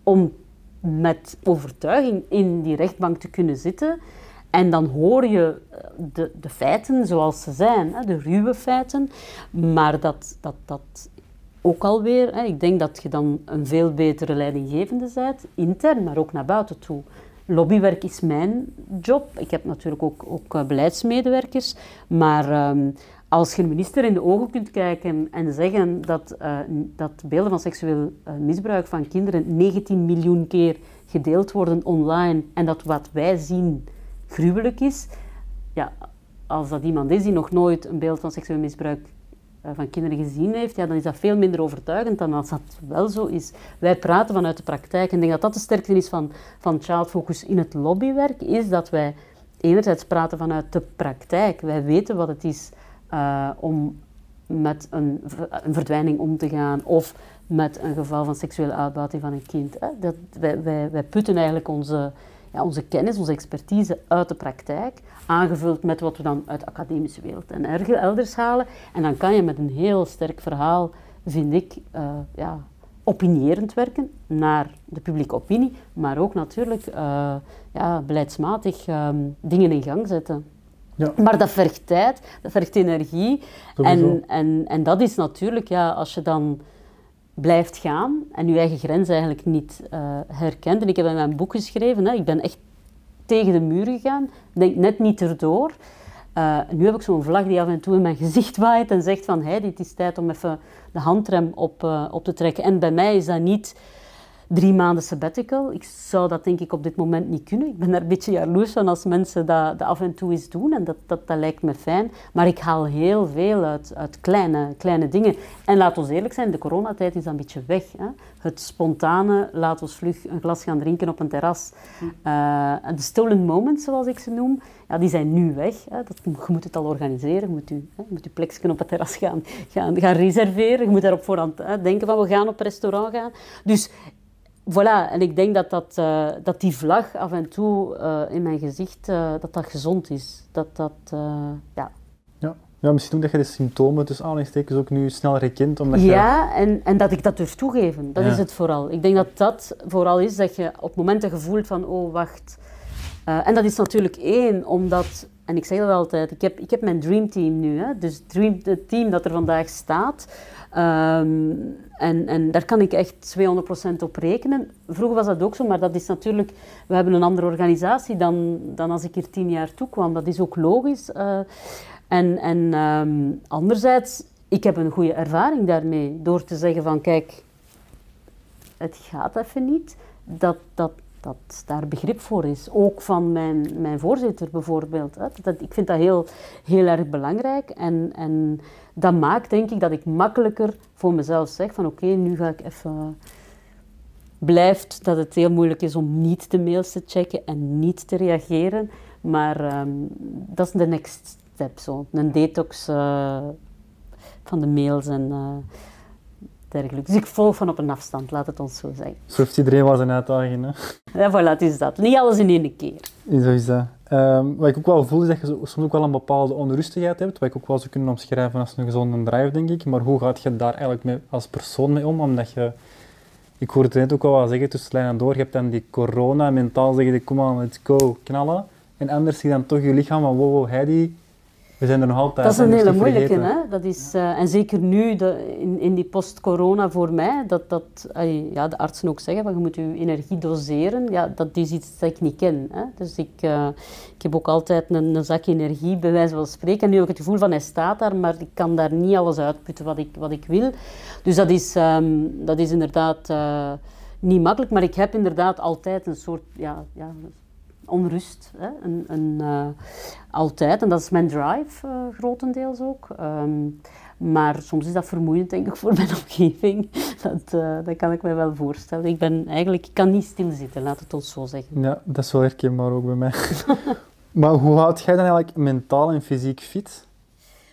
[SPEAKER 6] om met overtuiging in die rechtbank te kunnen zitten. En dan hoor je de, de feiten zoals ze zijn, de ruwe feiten. Maar dat, dat, dat ook alweer, hè, ik denk dat je dan een veel betere leidinggevende bent, intern, maar ook naar buiten toe. Lobbywerk is mijn job. Ik heb natuurlijk ook, ook uh, beleidsmedewerkers. Maar um, als je een minister in de ogen kunt kijken en zeggen dat, uh, dat beelden van seksueel misbruik van kinderen 19 miljoen keer gedeeld worden online en dat wat wij zien gruwelijk is, ja, als dat iemand is die nog nooit een beeld van seksueel misbruik uh, van kinderen gezien heeft, ja, dan is dat veel minder overtuigend dan als dat wel zo is. Wij praten vanuit de praktijk en ik denk dat dat de sterkte is van, van Child Focus in het lobbywerk, is dat wij enerzijds praten vanuit de praktijk. Wij weten wat het is uh, om met een, een, verdwijning om te gaan of met een geval van seksuele uitbuiting van een kind. Hè. Dat, wij, wij, wij putten eigenlijk onze, ja, onze kennis, onze expertise uit de praktijk, aangevuld met wat we dan uit de academische wereld en elders halen. En dan kan je met een heel sterk verhaal, vind ik, uh, ja, opinierend werken naar de publieke opinie, maar ook natuurlijk uh, ja, beleidsmatig um, dingen in gang zetten. Ja. Maar dat vergt tijd, dat vergt energie. En, en, en dat is natuurlijk, ja, als je dan blijft gaan en je eigen grens eigenlijk niet uh, herkent. En ik heb in mijn boek geschreven, hè, ik ben echt tegen de muur gegaan, denk net niet erdoor. Uh, nu heb ik zo'n vlag die af en toe in mijn gezicht waait en zegt van, hey, dit is tijd om even de handrem op, uh, op te trekken. En bij mij is dat niet drie maanden sabbatical. Ik zou dat denk ik op dit moment niet kunnen. Ik ben daar een beetje jaloers van als mensen dat, af en toe eens doen. En dat, dat, dat lijkt me fijn. Maar ik haal heel veel uit, uit kleine, kleine dingen. En laat ons eerlijk zijn, de coronatijd is een beetje weg. Hè? Het spontane, laat ons vlug een glas gaan drinken op een terras. Uh, de stolen moments, zoals ik ze noem, ja, die zijn nu weg. Hè? Dat, je moet het al organiseren. Je moet je, hè, moet je plekje op het terras gaan, gaan, gaan reserveren. Je moet daar op voorhand hè, denken van we gaan op restaurant gaan. Dus voilà, en ik denk dat, dat, uh, dat die vlag af en toe uh, in mijn gezicht, uh, dat dat gezond is. Dat dat, ja.
[SPEAKER 5] ja. Ja, misschien dat je de symptomen tussen aanhalingstekens ook nu snel herkent. Omdat
[SPEAKER 6] ja, en, en dat ik dat durf toegeven. Dat ja. is het vooral. Ik denk dat dat vooral is dat je op momenten gevoelt van, oh wacht. en dat is natuurlijk één, omdat, en ik zeg dat altijd, ik heb, ik heb mijn dreamteam nu. Hè, dus dream, het team dat er vandaag staat. Um, en, en daar kan ik echt 200% op rekenen. Vroeger was dat ook zo, maar dat is natuurlijk... We hebben een andere organisatie dan, dan als ik hier tien jaar toe kwam. Dat is ook logisch. Uh, en en um, anderzijds, ik heb een goede ervaring daarmee. Door te zeggen van, kijk, het gaat even niet. Dat, dat, dat daar begrip voor is. Ook van mijn, mijn voorzitter bijvoorbeeld. Hè. Dat, ik vind dat heel, heel erg belangrijk. En, en dat maakt denk ik dat ik makkelijker voor mezelf zeg van oké, nu ga ik even... Blijft dat het heel moeilijk is om niet de mails te checken en niet te reageren. Maar um, dat is de next step. Zo. Een detox uh, van de mails en... Uh, Dus ik volg van op een afstand, laat het ons zo zeggen.
[SPEAKER 5] Zo heeft iedereen wel zijn uitdaging, hè?
[SPEAKER 6] Ja, voilà, het is dat. Niet alles in één keer.
[SPEAKER 5] Zo is dat. Um, wat ik ook wel voel, is dat je soms ook wel een bepaalde onrustigheid hebt, wat ik ook wel zou kunnen omschrijven als een gezonde drive, denk ik. Maar hoe gaat je daar eigenlijk mee, als persoon mee om? Omdat je, ik hoorde het net ook al wel zeggen, tussen lijn en door, je hebt dan die corona, mentaal zeggen, kom aan, let's go, knallen. En anders zie je dan toch je lichaam van, wow, wow, Heidi, we zijn er nog altijd.
[SPEAKER 6] Dat is een hele moeilijke, hè? Dat is, uh, en zeker nu de, in, in die post-corona voor mij, dat, dat uh, ja, de artsen ook zeggen van je moet je energie doseren. Ja, dat is iets dat ik niet ken. Hè? Dus ik, uh, ik heb ook altijd een, een zak energie, bij wijze van spreken. En nu heb ik het gevoel van hij staat daar, maar ik kan daar niet alles uitputten wat ik, wat ik wil. Dus dat is, um, dat is inderdaad niet makkelijk, maar ik heb inderdaad altijd een soort ja, ja, onrust. Hè? Een, uh, altijd. En dat is mijn drive, uh, grotendeels ook. Um, Maar soms is dat vermoeiend, denk ik, voor mijn omgeving. Dat, eh, dat kan ik me wel voorstellen. Ik ben eigenlijk, kan niet stilzitten, laat het ons zo zeggen.
[SPEAKER 5] Ja, dat is wel herkenbaar ook bij mij. maar hoe houd jij dan eigenlijk mentaal en fysiek fit?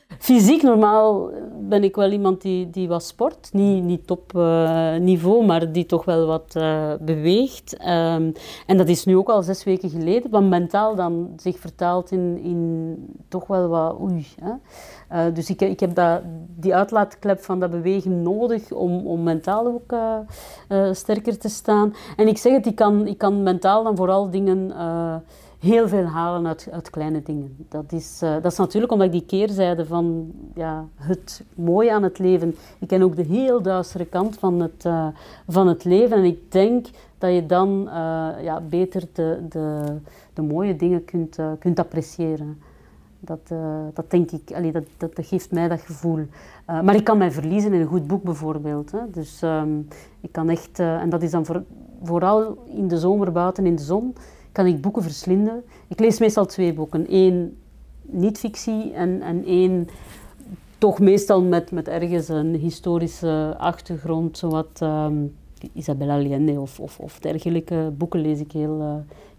[SPEAKER 6] Fysiek normaal ben ik wel iemand die, die wat sport. Niet, niet top eh, niveau, maar die toch wel wat eh, beweegt. Ehm, en dat is nu ook al zes weken geleden. Wat mentaal dan zich vertaalt in, in toch wel wat oei. Hè? Eh, dus ik, ik heb dat, die uitlaatklep van dat bewegen nodig om, om mentaal ook sterker te staan. En ik zeg het, ik kan, ik kan mentaal dan vooral dingen heel veel halen uit, kleine dingen. Dat is, uh, dat is natuurlijk omdat ik die keerzijde van ja, het mooie aan het leven. Ik ken ook de heel duistere kant van het, uh, van het leven. En ik denk dat je dan uh, ja, beter de, de, de mooie dingen kunt, kunt appreciëren. Dat, dat denk ik, allee, dat, dat, geeft mij dat gevoel. maar ik kan mij verliezen in een goed boek bijvoorbeeld. Hè. Dus um, ik kan echt, en dat is dan voor, vooral in de zomer buiten in de zon kan ik boeken verslinden. Ik lees meestal twee boeken. Eén niet-fictie en, en één toch meestal met, met ergens een historische achtergrond, zowat um, Isabella Allende of, of, of, dergelijke boeken lees ik heel, uh,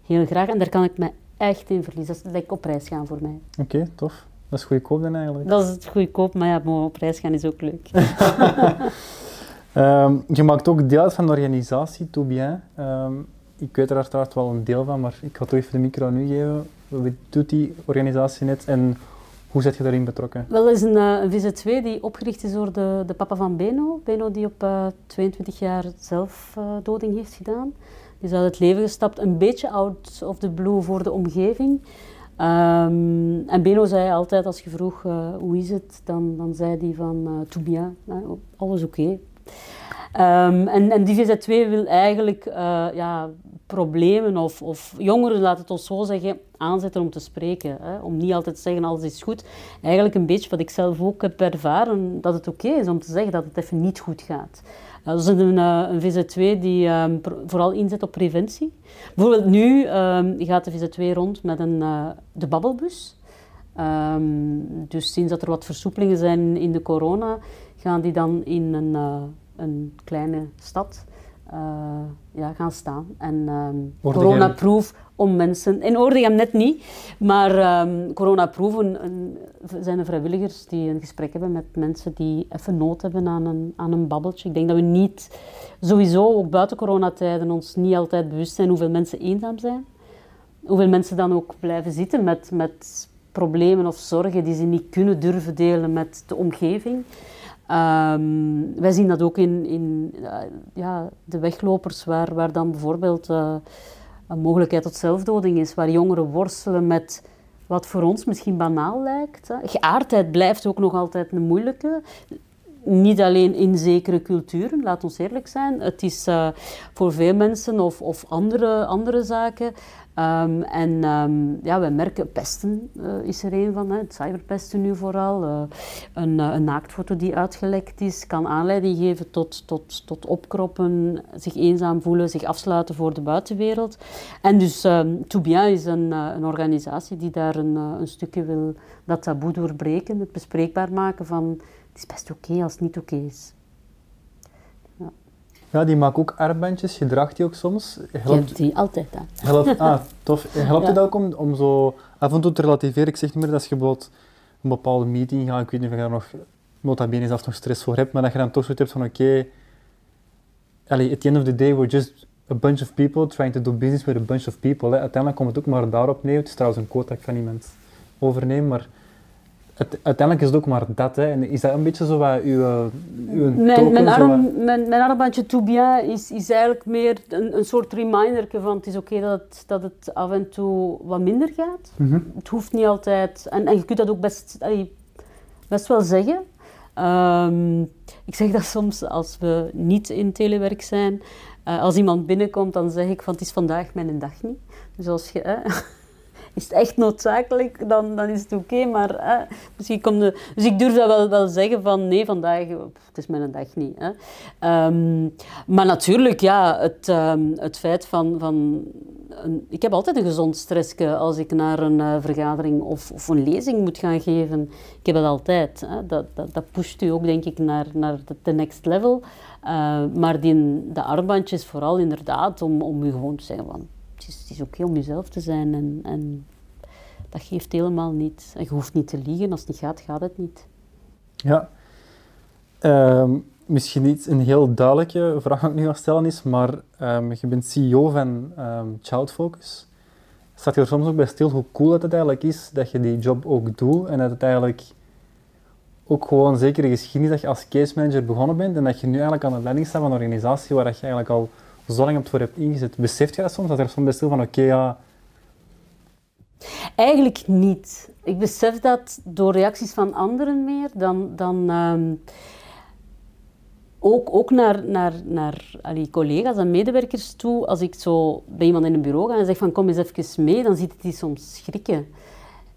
[SPEAKER 6] heel graag. En daar kan ik me echt in verliezen. Dat is op reis gaan voor mij.
[SPEAKER 5] Oké, okay, tof. Dat is goedkoop dan eigenlijk?
[SPEAKER 6] Dat is het goedkoop, maar ja, op reis gaan is ook leuk.
[SPEAKER 5] um, je maakt ook deel uit van de organisatie Tout Bien. Um, ik weet er uiteraard wel een deel van, maar ik ga toch even de micro aan u geven. Wat doet die organisatie net en hoe zit je daarin betrokken?
[SPEAKER 6] Wel, dat is een, uh, een VZ2 die opgericht is door de, de papa van Beno. Beno die op uh, 22 jaar zelfdoding uh, heeft gedaan. Die is uit het leven gestapt, een beetje out of the blue voor de omgeving. Um, en Beno zei altijd, als je vroeg hoe is het, dan, dan zei hij van uh, tout alles oké. Um, en, en die VZ2 wil eigenlijk uh, ja, problemen of, of jongeren, laat het ons zo zeggen, aanzetten om te spreken. Hè? Om niet altijd te zeggen alles is goed. Eigenlijk een beetje wat ik zelf ook heb ervaren, dat het oké is om te zeggen dat het even niet goed gaat. Uh, dat is een, uh, een VZ2 die um, vooral inzet op preventie. Bijvoorbeeld nu um, gaat de VZ2 rond met een, de babbelbus. Dus sinds dat er wat versoepelingen zijn in de corona, gaan die dan in een, een kleine stad uh, ja, gaan staan. En um, coronaproof om mensen... In Oordegem net niet, maar um, coronaproof een, een, zijn er vrijwilligers die een gesprek hebben met mensen die even nood hebben aan een, aan een babbeltje. Ik denk dat we niet, sowieso ook buiten coronatijden, ons niet altijd bewust zijn hoeveel mensen eenzaam zijn. Hoeveel mensen dan ook blijven zitten met, met problemen of zorgen die ze niet kunnen durven delen met de omgeving. Um, wij zien dat ook in, in uh, ja, de weglopers, waar, waar dan bijvoorbeeld uh, een mogelijkheid tot zelfdoding is, waar jongeren worstelen met wat voor ons misschien banaal lijkt. Hè. Geaardheid blijft ook nog altijd een moeilijke. Niet alleen in zekere culturen, laat ons eerlijk zijn. Het is uh, voor veel mensen of, of andere, andere zaken Um, en um, ja, we merken, pesten uh, is er een van, hè, cyberpesten nu vooral. Uh, een, uh, een, naaktfoto die uitgelekt is, kan aanleiding geven tot, tot, tot opkroppen, zich eenzaam voelen, zich afsluiten voor de buitenwereld. En dus um, is een, een organisatie die daar een, een stukje wil dat taboe doorbreken, het bespreekbaar maken van het is best oké als het niet oké is.
[SPEAKER 5] Ja, die maakt ook armbandjes. Je draagt die ook soms.
[SPEAKER 6] Helpt die altijd aan.
[SPEAKER 5] Helpt, ah, tof. Helpt ja. het ook om, om zo af en toe te relativeren? Ik zeg niet meer dat je bijvoorbeeld een bepaalde meeting gaat. Ik weet niet of je daar nog nota bene zelf nog stress voor hebt, maar dat je dan toch zoiets hebt van oké, okay, at the end of the day we're just a bunch of people trying to do business with a bunch of people. Hè. Uiteindelijk komt het ook maar daarop neer. Het is trouwens een quote dat ik van iemand overneem, maar uiteindelijk is het ook maar dat. Hè. En is dat een beetje zo wat uw, uw
[SPEAKER 6] mijn,
[SPEAKER 5] token,
[SPEAKER 6] mijn, arm, wat... mijn, mijn armbandje tout bien is, is eigenlijk meer een, een soort reminder van het is oké okay dat, het, dat het af en toe wat minder gaat. Mm -hmm. Het hoeft niet altijd. En, en je kunt dat ook best, allee, best wel zeggen. Um, ik zeg dat soms als we niet in telewerk zijn. Uh, als iemand binnenkomt, dan zeg ik van het is vandaag mijn dag niet. Dus als je... is het echt noodzakelijk, dan, dan is het oké. Maar misschien komt de, dus ik durf dat wel, wel zeggen van nee, vandaag, het is mijn dag niet. Hè. Um, maar natuurlijk, ja, het, um, het feit van, van een, ik heb altijd een gezond stressje als ik naar een eh, vergadering of, of een lezing moet gaan geven. Ik heb dat altijd. Hè. Dat, dat, dat pusht u ook, denk ik, naar, naar de, next level. Eh, maar die, de armbandje is vooral inderdaad om, om u gewoon te zeggen van... Is, het is oké om jezelf te zijn en, en dat geeft helemaal niet. En je hoeft niet te liegen. Als het niet gaat, gaat het niet.
[SPEAKER 5] Ja. Ehm, misschien niet een heel duidelijke vraag die ik nu ga stellen is, maar ehm, je bent CEO van ehm, Child Focus. Staat je er soms ook bij stil hoe cool het eigenlijk is dat je die job ook doet en dat het eigenlijk ook gewoon zeker de geschiedenis dat je als case manager begonnen bent en dat je nu eigenlijk aan de leiding staat van een organisatie waar dat je eigenlijk al zo lang op voor hebt ingezet. Beseft je dat soms? Dat er soms bij van, oké, ja,
[SPEAKER 6] Eigenlijk niet. Ik besef dat door reacties van anderen meer dan, dan ehm, ook, ook naar, naar, naar allee, collega's en medewerkers toe. Als ik zo bij iemand in een bureau ga en zeg van kom eens even mee, dan ziet het die soms schrikken.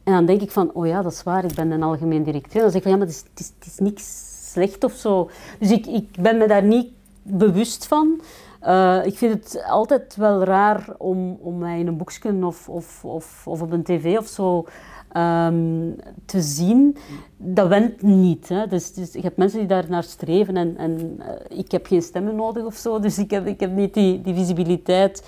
[SPEAKER 6] En dan denk ik van, oh ja, dat is waar, ik ben een algemeen directeur. Dan zeg ik van, ja, maar het is, het is, het is niks slecht of zo. Dus ik, ik ben me daar niet bewust van. Uh, ik vind het altijd wel raar om, om mij in een boekje of, of, of, of op een tv of zo um, te zien. Dat went niet. Hè. Dus, dus je hebt mensen die daar naar streven en, en uh, ik heb geen stemmen nodig of zo. Dus ik heb, ik heb niet die, die visibiliteit.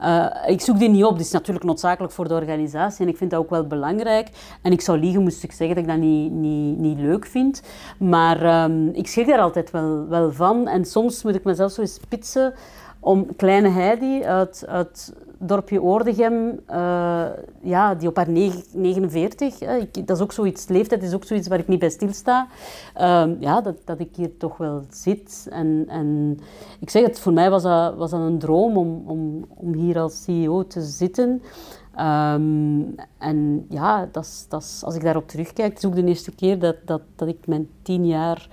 [SPEAKER 6] Uh, ik zoek die niet op. Dat is natuurlijk noodzakelijk voor de organisatie en ik vind dat ook wel belangrijk. En ik zou liegen moest ik zeggen dat ik dat niet, niet, niet leuk vind. Maar um, ik schrik daar altijd wel, wel van. En soms moet ik mezelf zo eens spitsen om kleine Heidi uit, uit dorpje Oordegem, uh, ja, die op haar 49, uh, ik, dat is ook zoiets, leeftijd is ook zoiets waar ik niet bij stilsta, uh, ja, dat, dat ik hier toch wel zit. En, en ik zeg het, voor mij was dat, was dat een droom om, om, om hier als CEO te zitten. Um, en ja, dat dat als ik daarop terugkijk, het is ook de eerste keer dat, dat, dat ik mijn tien jaar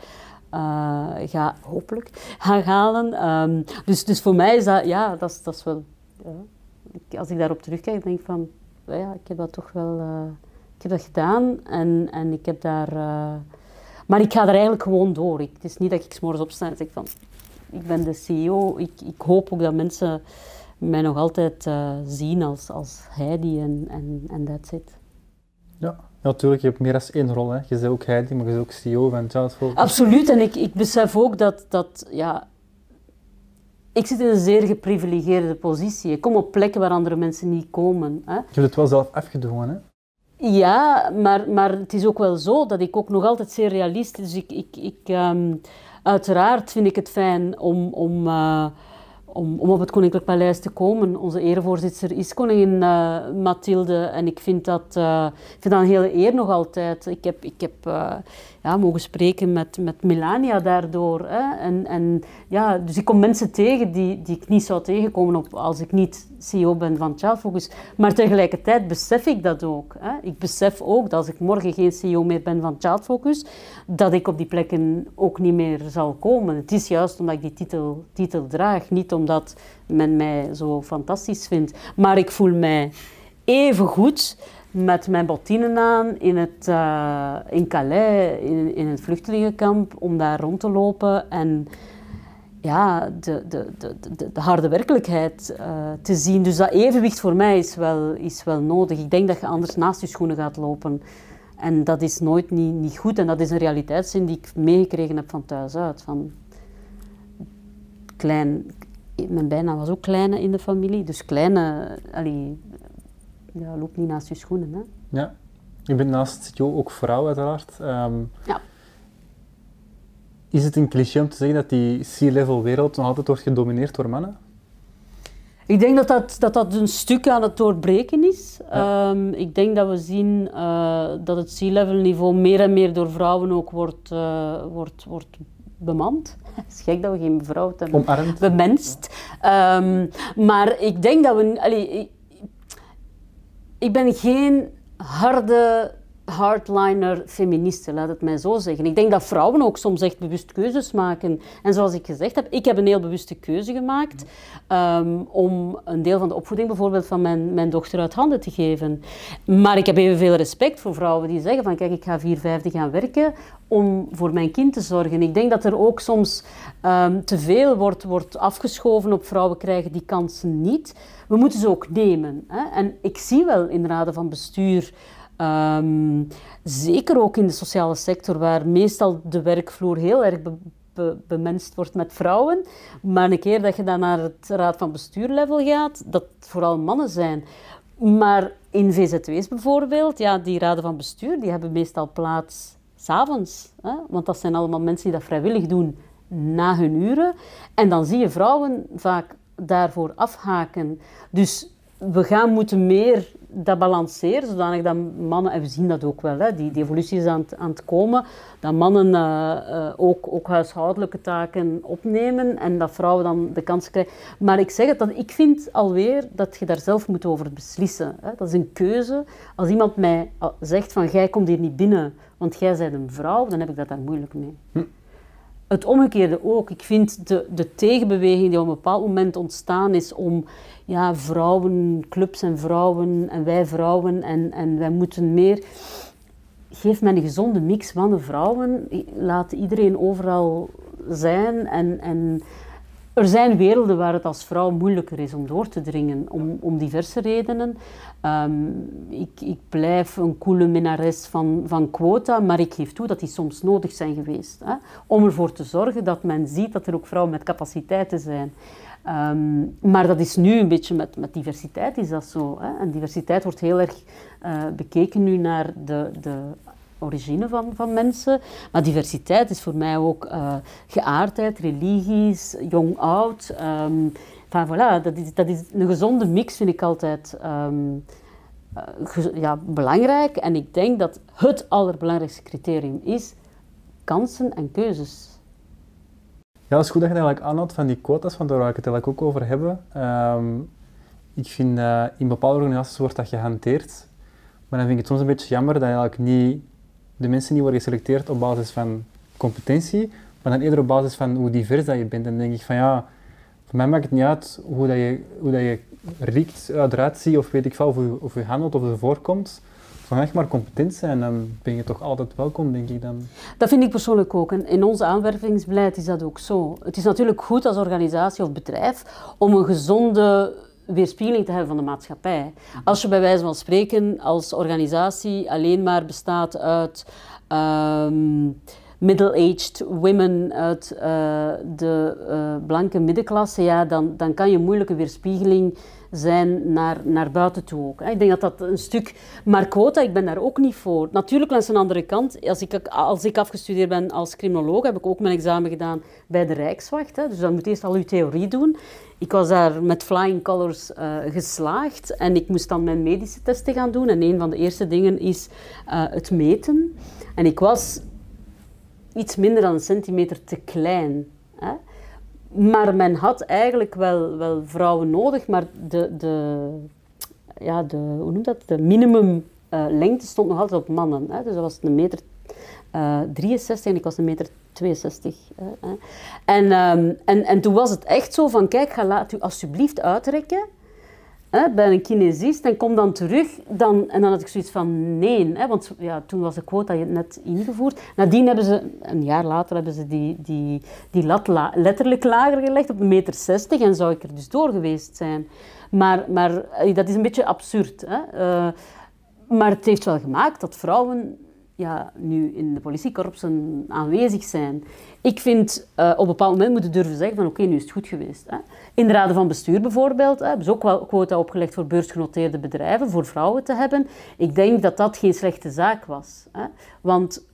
[SPEAKER 6] uh, ga, hopelijk, gaan halen. Um, dus, dus voor mij is dat, ja, dat is, dat is wel... Als ik daarop terugkijk, denk ik van... Ja, ik heb dat toch wel... Uh, ik heb dat gedaan en, en ik heb daar... Uh, maar ik ga er eigenlijk gewoon door. Ik, het is niet dat ik s'morgens opsta en zeg van... Ik ben de CEO. Ik, ik hoop ook dat mensen mij nog altijd zien als, als Heidi en, en, en that's it.
[SPEAKER 5] Ja, natuurlijk, je hebt meer dan één rol. Hè. Je bent ook Heidi, maar je bent ook CEO van Child Focus.
[SPEAKER 6] Absoluut, en ik, ik besef ook dat, dat ja, ik zit in een zeer geprivilegeerde positie. Ik kom op plekken waar andere mensen niet komen. Hè. Je
[SPEAKER 5] hebt het wel zelf afgedwongen, hè?
[SPEAKER 6] Ja, maar, maar het is ook wel zo dat ik ook nog altijd zeer realistisch... Dus ik, ik, ik, um, uiteraard vind ik het fijn om... om uh, om, om op het Koninklijk Paleis te komen. Onze erevoorzitter is koningin uh, Mathilde en ik vind dat, uh, vind dat een hele eer nog altijd. Ik heb, ik heb uh, ja, mogen spreken met, met Melania daardoor. Hè. En, en, ja, dus ik kom mensen tegen die, die ik niet zou tegenkomen op, als ik niet CEO ben van Child Focus. Maar tegelijkertijd besef ik dat ook. Hè. Ik besef ook dat als ik morgen geen CEO meer ben van Child Focus, dat ik op die plekken ook niet meer zal komen. Het is juist omdat ik die titel, titel draag, niet omdat men mij zo fantastisch vindt. Maar ik voel mij even goed met mijn bottinen aan in, het, uh, in Calais, in, in het vluchtelingenkamp, om daar rond te lopen en ja, de, de, de, de, de harde werkelijkheid uh, te zien. Dus dat evenwicht voor mij is wel, is wel nodig. Ik denk dat je anders naast je schoenen gaat lopen. En dat is nooit niet, niet goed. En dat is een realiteitszin die ik meegekregen heb van thuis uit. Van klein, mijn bijnaam was ook kleine in de familie. Dus kleine, allee, ja, loop niet naast je schoenen. Hè.
[SPEAKER 5] Ja, je bent naast Jo ook vrouw uiteraard. Um,
[SPEAKER 6] ja.
[SPEAKER 5] Is het een cliché om te zeggen dat die C-level wereld nog altijd wordt gedomineerd door mannen?
[SPEAKER 6] Ik denk dat dat, dat, dat een stuk aan het doorbreken is. Ja. Um, ik denk dat we zien uh, dat het C-level niveau meer en meer door vrouwen ook wordt, uh, wordt, wordt bemand. Het is gek dat we geen vrouw hebben
[SPEAKER 5] Omarmd.
[SPEAKER 6] bemenst. Um, maar ik denk dat we... Allee, ik ben geen harde hardliner feministen, laat het mij zo zeggen. Ik denk dat vrouwen ook soms echt bewust keuzes maken. En zoals ik gezegd heb, ik heb een heel bewuste keuze gemaakt ehm, om een deel van de opvoeding bijvoorbeeld van mijn, mijn dochter uit handen te geven. Maar ik heb evenveel respect voor vrouwen die zeggen van kijk, ik ga vier, vijfde gaan werken om voor mijn kind te zorgen. Ik denk dat er ook soms um, te veel wordt, wordt afgeschoven op vrouwen krijgen die kansen niet. We moeten ze ook nemen. Hè? En ik zie wel in raden van bestuur Um, zeker ook in de sociale sector, waar meestal de werkvloer heel erg be, bemenst wordt met vrouwen. Maar een keer dat je dan naar het raad van bestuurlevel gaat, dat vooral mannen zijn. Maar in VZW's bijvoorbeeld, ja, die raden van bestuur, die hebben meestal plaats s'avonds. Want dat zijn allemaal mensen die dat vrijwillig doen na hun uren. En dan zie je vrouwen vaak daarvoor afhaken. Dus we gaan moeten meer dat balanceren, zodanig dat mannen, en we zien dat ook wel, hè, die, die evolutie is aan het, aan het komen, dat mannen uh, uh, ook, ook huishoudelijke taken opnemen en dat vrouwen dan de kans krijgen. Maar ik zeg het, dat, ik vind alweer dat je daar zelf moet over beslissen. Hè. Dat is een keuze. Als iemand mij zegt van, jij komt hier niet binnen, want jij bent een vrouw, dan heb ik dat daar moeilijk mee. Hm. Het omgekeerde ook. Ik vind de, de tegenbeweging die op een bepaald moment ontstaan is om ja, vrouwenclubs en vrouwen en wij vrouwen en, en wij moeten meer. Geef mij een gezonde mix mannen vrouwen. Laat iedereen overal zijn en, en er zijn werelden waar het als vrouw moeilijker is om door te dringen, om, om diverse redenen. Ehm, ik, ik, blijf een coole minnares van, van quota, maar ik geef toe dat die soms nodig zijn geweest. Hè, om ervoor te zorgen dat men ziet dat er ook vrouwen met capaciteiten zijn. Ehm, maar dat is nu een beetje met, met diversiteit is dat zo. Hè? En diversiteit wordt heel erg uh, bekeken nu naar de, de origine van, van mensen. Maar diversiteit is voor mij ook uh, geaardheid, religies, jong-oud. Um, voilà, dat, is, dat is een gezonde mix, vind ik altijd um, uh, ja, belangrijk. En ik denk dat het allerbelangrijkste criterium is kansen en keuzes.
[SPEAKER 5] Ja, dat is goed dat je eigenlijk aanhaalt van die quota's, want daar wil ik het eigenlijk ook over hebben. Um, ik vind uh, in bepaalde organisaties wordt dat gehanteerd, maar dan vind ik het soms een beetje jammer dat eigenlijk niet, de mensen niet worden geselecteerd op basis van competentie, maar dan eerder op basis van hoe divers dat je bent. En dan denk ik van ja, voor mij maakt het niet uit hoe, dat je, hoe dat je riekt, eruit ziet, of weet ik veel, of je, of handelt of je voorkomt van echt maar competent zijn, dan ben je toch altijd welkom, denk ik dan.
[SPEAKER 6] Dat vind ik persoonlijk ook. En in ons aanwervingsbeleid is dat ook zo. Het is natuurlijk goed als organisatie of bedrijf om een gezonde weerspiegeling te hebben van de maatschappij. Als je bij wijze van spreken als organisatie alleen maar bestaat uit um, middle-aged women uit uh, de uh, blanke middenklasse, ja, dan, dan kan je moeilijk een weerspiegeling zijn naar, naar buiten toe ook. Ik denk dat dat een stuk... Maar quota, ik ben daar ook niet voor. Natuurlijk, langs een andere kant, als ik, als ik afgestudeerd ben als criminoloog, heb ik ook mijn examen gedaan bij de Rijkswacht. Dus dan moet je eerst al je theorie doen. Ik was daar met flying colors uh, geslaagd en ik moest dan mijn medische testen gaan doen. En een van de eerste dingen is uh, het meten. En ik was iets minder dan een centimeter te klein. Hè. Maar men had eigenlijk wel, wel vrouwen nodig, maar de, de, ja, de, hoe noemt dat? de minimum uh, lengte stond nog altijd op mannen. Hè? Dus dat was een meter uh, 63 en ik was een meter 62. Uh, en, um, en, en toen was het echt zo van, kijk, ga laat u alsjeblieft uitrekken hè, bij een kinesist en kom dan terug. Dan, en dan had ik zoiets van nee, hè, want ja, toen was de quota net ingevoerd. Nadien hebben ze, een jaar later, hebben ze die, die, die lat letterlijk lager gelegd op een meter 60 en zou ik er dus door geweest zijn. Maar, maar eh, dat is een beetje absurd. Hè. Uh, maar het heeft wel gemaakt dat vrouwen ja, nu in de politiekorpsen aanwezig zijn. Ik vind uh, op een bepaald moment moeten durven zeggen van oké, nu is het goed geweest. Hè. In de raden van bestuur bijvoorbeeld hè, hebben ze ook wel quota opgelegd voor beursgenoteerde bedrijven, voor vrouwen te hebben. Ik denk dat dat geen slechte zaak was. Hè. Want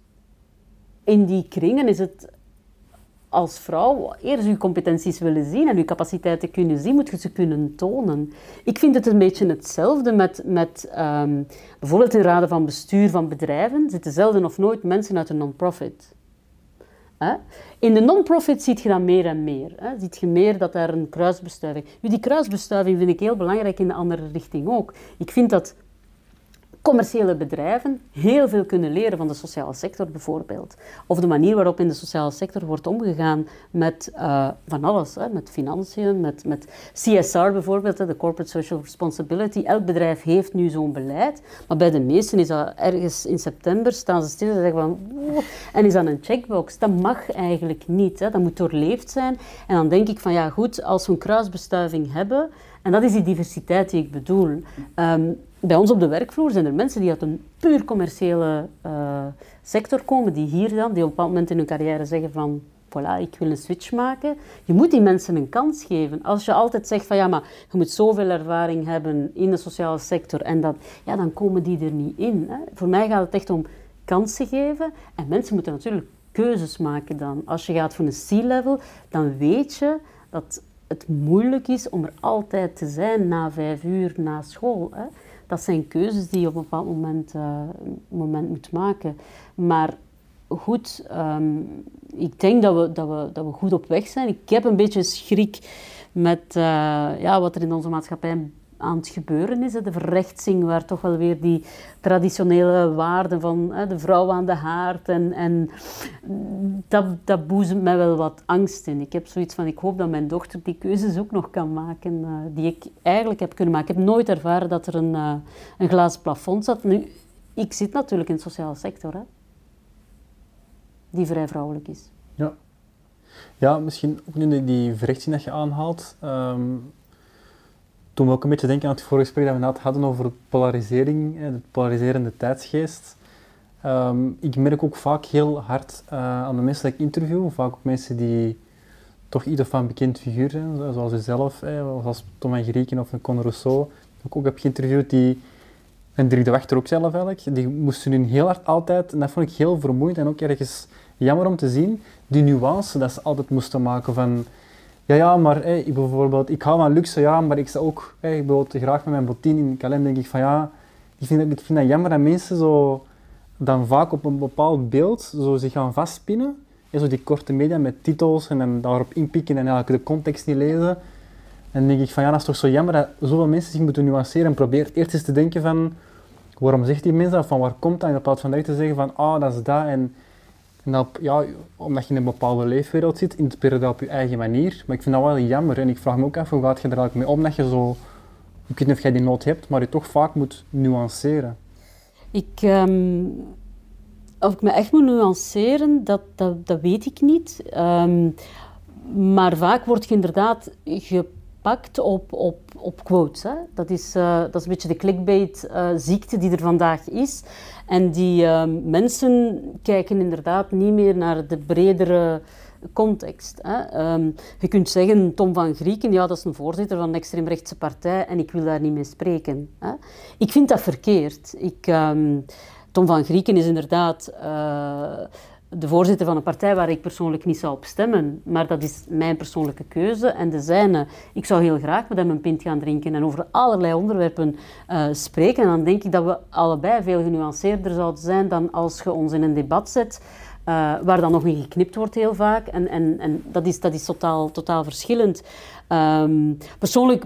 [SPEAKER 6] in die kringen is het als vrouw eerst uw competenties willen zien en uw capaciteiten kunnen zien, moet je ze kunnen tonen. Ik vind het een beetje hetzelfde met, met um, bijvoorbeeld in raden van bestuur van bedrijven zitten zelden of nooit mensen uit een non-profit. In de non-profit ziet je dat meer en meer. Hè? Ziet je meer dat daar een kruisbestuiving... Nu, die kruisbestuiving vind ik heel belangrijk in de andere richting ook. Ik vind dat commerciële bedrijven heel veel kunnen leren van de sociale sector bijvoorbeeld. Of de manier waarop in de sociale sector wordt omgegaan met uh, van alles. Hè, met financiën, met, met CSR bijvoorbeeld, de Corporate Social Responsibility. Elk bedrijf heeft nu zo'n beleid. Maar bij de meesten is dat ergens in september staan ze stil en zeggen van... En is dat een checkbox? Dat mag eigenlijk niet. Hè. Dat moet doorleefd zijn. En dan denk ik van ja goed, als we een kruisbestuiving hebben... En dat is die diversiteit die ik bedoel. Um, bij ons op de werkvloer zijn er mensen die uit een puur commerciële uh, sector komen, die hier dan, die op een bepaald moment in hun carrière zeggen van voilà, ik wil een switch maken. Je moet die mensen een kans geven. Als je altijd zegt van ja, maar je moet zoveel ervaring hebben in de sociale sector en dat, ja, dan komen die er niet in. Hè. Voor mij gaat het echt om kansen geven en mensen moeten natuurlijk keuzes maken dan. Als je gaat voor een C-level, dan weet je dat het moeilijk is om er altijd te zijn na vijf uur na school. Hè dat zijn keuzes die je op een bepaald moment, moment moet maken. Maar goed, um, ik denk dat we, dat, we, dat we goed op weg zijn. Ik heb een beetje schrik met uh, ja, wat er in onze maatschappij aan het gebeuren is. De verrechtsing, waar toch wel weer die traditionele waarden van de vrouw aan de haard. En, en dat, dat boezemt mij wel wat angst in. Ik heb zoiets van, ik hoop dat mijn dochter die keuzes ook nog kan maken, uh, die ik eigenlijk heb kunnen maken. Ik heb nooit ervaren dat er een, uh, een glazen plafond zat. Nu, ik zit natuurlijk in de sociale sector, hè, die vrij vrouwelijk is.
[SPEAKER 5] Ja. Ja, misschien ook nu die verrechtsing dat je aanhaalt. Um, toen we ook een beetje denken aan het vorige gesprek dat we net hadden over polarisering, de polariserende tijdsgeest. Um, ik merk ook vaak heel hard uh, aan de mensen die ik interview, vaak ook mensen die toch ieder van een bekend figuur zijn, zoals jezelf, eh, zoals Tom van Grieken of Conor Rousseau, die ik ook heb geïnterviewd, die, en Dirk de Wachter ook zelf eigenlijk, die moesten nu heel hard altijd, en dat vond ik heel vermoeiend en ook ergens jammer om te zien, die nuance dat ze altijd moesten maken van ja, ja, maar ik bijvoorbeeld, ik hou van luxe, ja, maar ik sta ook, hey, graag met mijn bottin in kalender, denk ik van ja, ik vind, dat, ik vind dat jammer dat mensen zo dan vaak op een bepaald beeld zo zich gaan vastpinnen. En zo die korte media met titels en dan daarop inpikken en eigenlijk de context niet lezen. En dan denk ik van ja, dat is toch zo jammer dat zoveel mensen zich moeten nuanceren en probeer eerst eens te denken van waarom zegt die mensen dat, van waar komt dat, in plaats van direct te zeggen van ah, dat is dat en en ja, omdat je in een bepaalde leefwereld zit, interpreteer je dat op je eigen manier. Maar ik vind dat wel jammer. En ik vraag me ook af, hoe gaat je er eigenlijk mee om dat je zo... Ik weet niet of jij die nood hebt, maar je toch vaak moet nuanceren.
[SPEAKER 6] Ik... Um, of ik me echt moet nuanceren, dat, dat, dat weet ik niet. Um, maar vaak word je inderdaad gepakt op, op, op quotes. Hè? Dat, is, uh, dat is een beetje de clickbait-ziekte uh, die er vandaag is. En die uh, mensen kijken inderdaad niet meer naar de bredere context. Hè. Um, je kunt zeggen, Tom van Grieken, ja, dat is een voorzitter van een extreemrechtse partij en ik wil daar niet mee spreken. Hè. Ik vind dat verkeerd. Ik, um, Tom van Grieken is inderdaad uh, de voorzitter van een partij waar ik persoonlijk niet zou op stemmen. Maar dat is mijn persoonlijke keuze en de zijne. Ik zou heel graag met hem een pint gaan drinken en over allerlei onderwerpen uh, spreken. En dan denk ik dat we allebei veel genuanceerder zouden zijn dan als je ons in een debat zet. Uh, waar dan nog in geknipt wordt heel vaak. En, en, en dat is, dat is totaal, totaal verschillend. Um, persoonlijk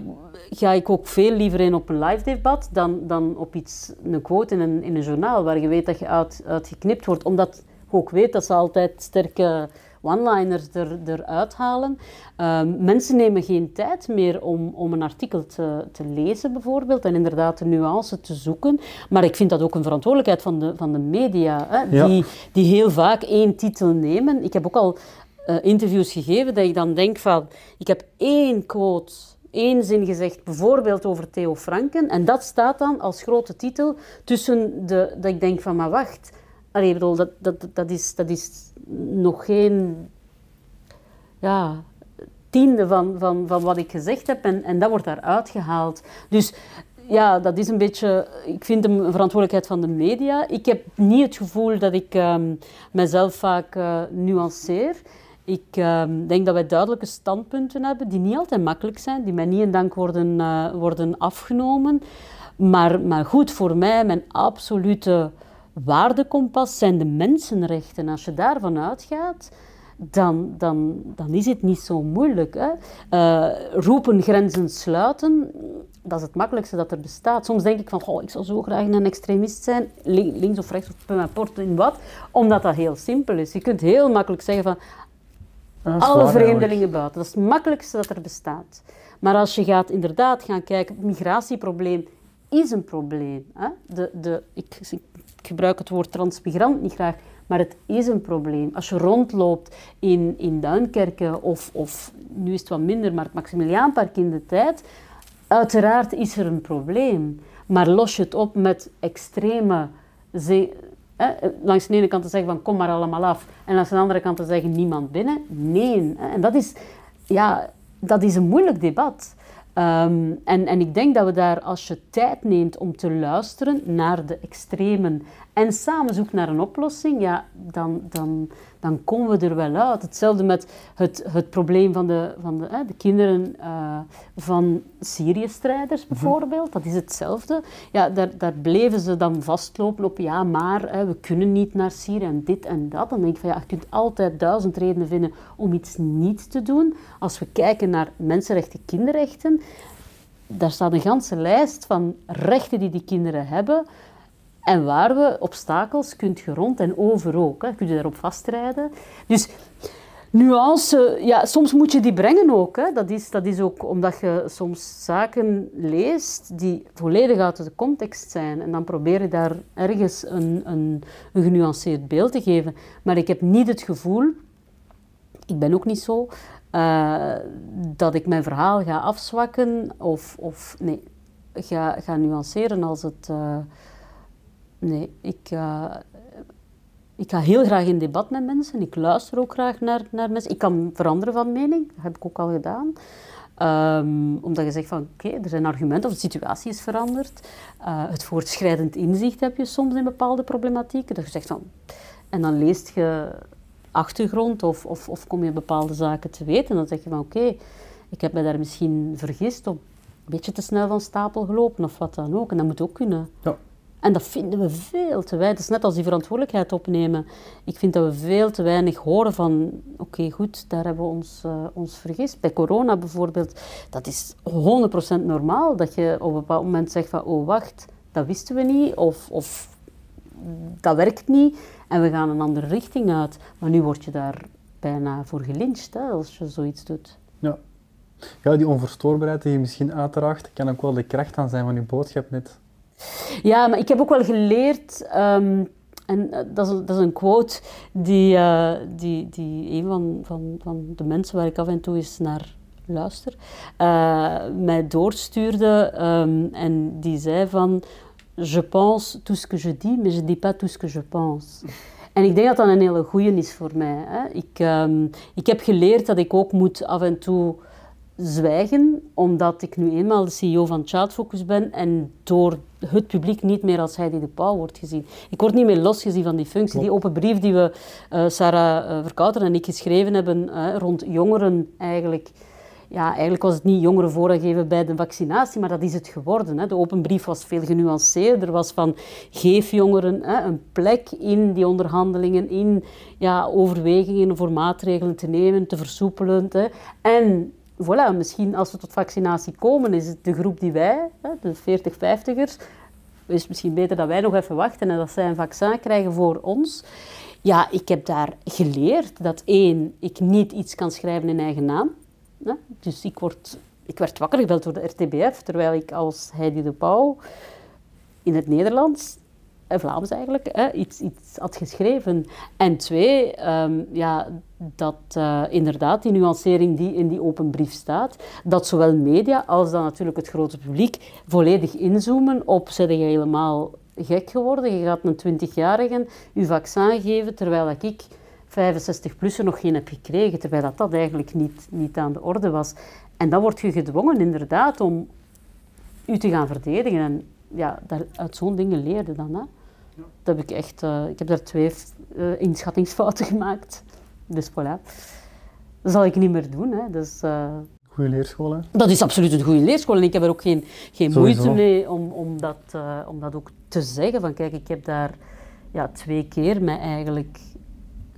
[SPEAKER 6] ga ik ook veel liever in op een live debat dan, dan op iets, een quote in een, in een journaal waar je weet dat je uit geknipt wordt. Omdat ook weet dat ze altijd sterke one-liners er, eruit halen. Um, mensen nemen geen tijd meer om, om een artikel te, te lezen, bijvoorbeeld, en inderdaad de nuance te zoeken. Maar ik vind dat ook een verantwoordelijkheid van de, van de media, hè, die, die heel vaak één titel nemen. Ik heb ook al uh, interviews gegeven dat ik dan denk van, ik heb één quote één zin gezegd, bijvoorbeeld over Theo Franken. En dat staat dan als grote titel tussen de, dat ik denk van, maar wacht, Allee, bedoel, dat, dat, dat, is, dat is nog geen ja, tiende van, van, van wat ik gezegd heb en, en dat wordt daar uitgehaald. Dus ja, dat is een beetje, ik vind een verantwoordelijkheid van de media. Ik heb niet het gevoel dat ik um, mezelf vaak uh, nuanceer. Ik um, denk dat wij duidelijke standpunten hebben die niet altijd makkelijk zijn, die mij niet in dank worden, uh, worden afgenomen. Maar, maar goed, voor mij, mijn absolute waardekompas zijn de mensenrechten. Als je daarvan uitgaat, dan, dan, dan is het niet zo moeilijk. Hè? Uh, roepen grenzen sluiten. dat is het makkelijkste dat er bestaat. Soms denk ik van, oh, ik zou zo graag een extremist zijn, lin- links of rechts of per port in wat, omdat dat heel simpel is. Je kunt heel makkelijk zeggen van, alle
[SPEAKER 5] waar eigenlijk.
[SPEAKER 6] vreemdelingen buiten. Dat is het makkelijkste dat er bestaat. Maar als je gaat inderdaad gaan kijken, het migratieprobleem is een probleem. Hè? De, de, ik, ik gebruik het woord transmigrant niet graag, maar het is een probleem. Als je rondloopt in, in Duinkerken of, of nu is het wat minder, maar het Maximiliaanpark in de tijd, uiteraard is er een probleem. Maar los je het op met extreme ze- langs de ene kant te zeggen van kom maar allemaal af en langs de andere kant te zeggen niemand binnen. Nee. En dat is, ja, dat is een moeilijk debat. Ehm, en, en ik denk dat we daar, als je tijd neemt om te luisteren naar de extremen en samen zoekt naar een oplossing, ja, dan, dan, dan komen we er wel uit. Hetzelfde met het, het probleem van de, van de, hè, de kinderen eh, van Syrië-strijders bijvoorbeeld. Dat is hetzelfde. Ja, daar, daar bleven ze dan vastlopen op, ja, maar hè, we kunnen niet naar Syrië en dit en dat. Dan denk ik van, ja, je kunt altijd duizend redenen vinden om iets niet te doen. Als we kijken naar mensenrechten, kinderrechten, daar staat een ganse lijst van rechten die die kinderen hebben. En waar we obstakels kunt je rond en over ook. Hè. Kun je daarop vastrijden. Dus nuance, ja, soms moet je die brengen ook. Hè. Dat, is, dat is ook omdat je soms zaken leest die volledig uit de context zijn. En dan probeer je daar ergens een, een, een genuanceerd beeld te geven. Maar ik heb niet het gevoel, ik ben ook niet zo, eh, dat ik mijn verhaal ga afzwakken of, of nee, ga, ga nuanceren als het... eh, Nee, ik, eh, ik ga heel graag in debat met mensen. Ik luister ook graag naar, naar mensen. Ik kan veranderen van mening, dat heb ik ook al gedaan. Ehm, omdat je zegt van oké, er zijn argumenten of de situatie is veranderd. Eh, het voortschrijdend inzicht heb je soms in bepaalde problematieken. Dat je zegt van, en dan leest je achtergrond of, of, of kom je bepaalde zaken te weten. En dan zeg je van oké, ik heb me daar misschien vergist of een beetje te snel van stapel gelopen of wat dan ook. En dat moet ook kunnen.
[SPEAKER 5] Ja.
[SPEAKER 6] En dat vinden we veel te weinig. Het is net als die verantwoordelijkheid opnemen. Ik vind dat we veel te weinig horen van... Oké, goed, daar hebben we ons, eh, ons vergist. Bij corona bijvoorbeeld, dat is 100% normaal. Dat je op een bepaald moment zegt van... Oh, wacht, dat wisten we niet. Of, of dat werkt niet. En we gaan een andere richting uit. Maar nu word je daar bijna voor gelyncht, hè, als je zoiets doet.
[SPEAKER 5] Ja. ja, die onverstoorbaarheid die je misschien uitdraagt, kan ook wel de kracht aan zijn van je boodschap net.
[SPEAKER 6] Ja, maar ik heb ook wel geleerd, ehm, en eh, dat, is, dat is een quote die, eh, die, die een van, van, van de mensen waar ik af en toe eens naar luister, eh, mij doorstuurde ehm, en die zei van Je pense tout ce que je dis, mais je dis pas tout ce que je pense. En ik denk dat dat een hele goeie is voor mij. Hè. Ik, ehm, ik heb geleerd dat ik ook moet af en toe zwijgen, omdat ik nu eenmaal de CEO van Chatfocus ben en door het publiek niet meer als Heidi de Pauw wordt gezien. Ik word niet meer losgezien van die functie. Die open brief die we, eh, Sarah eh, Verkouter en ik geschreven hebben eh, rond jongeren eigenlijk... Ja, eigenlijk was het niet jongeren voorrang geven bij de vaccinatie, maar dat is het geworden. Hè. De open brief was veel genuanceerder. was van, geef jongeren hè, een plek in die onderhandelingen, in ja, overwegingen voor maatregelen te nemen, te versoepelen. Hè. En voilà, misschien als we tot vaccinatie komen, is het de groep die wij, de 40-50ers, is misschien beter dat wij nog even wachten en dat zij een vaccin krijgen voor ons. Ja, ik heb daar geleerd dat één, ik niet iets kan schrijven in eigen naam. Dus ik, word, ik werd wakker gebeld door de RTBF, terwijl ik als Heidi de Pauw in het Nederlands, Vlaams eigenlijk, hè, iets, iets had geschreven. En twee, ehm, ja, dat eh, inderdaad die nuancering die in die open brief staat, dat zowel media als dan natuurlijk het grote publiek volledig inzoomen op, zijn je helemaal gek geworden, je gaat een 20-jarige je vaccin geven, terwijl ik 65-plussen nog geen heb gekregen, terwijl dat, dat eigenlijk niet, niet aan de orde was. En dan word je gedwongen inderdaad om u te gaan verdedigen. En ja, daar, uit zo'n dingen leerde dan. Hè. Dat heb ik, echt, eh, ik heb daar twee eh, inschattingsfouten gemaakt. Dus voilà. Dat zal ik niet meer doen. Hè. Dus, eh,
[SPEAKER 5] Goede leerschool, hè?
[SPEAKER 6] dat is absoluut een goede leerschool. En ik heb er ook geen, geen
[SPEAKER 5] Sowieso.
[SPEAKER 6] moeite mee om, om, dat, om dat ook te zeggen. Van kijk, ik heb daar ja, twee keer mij eigenlijk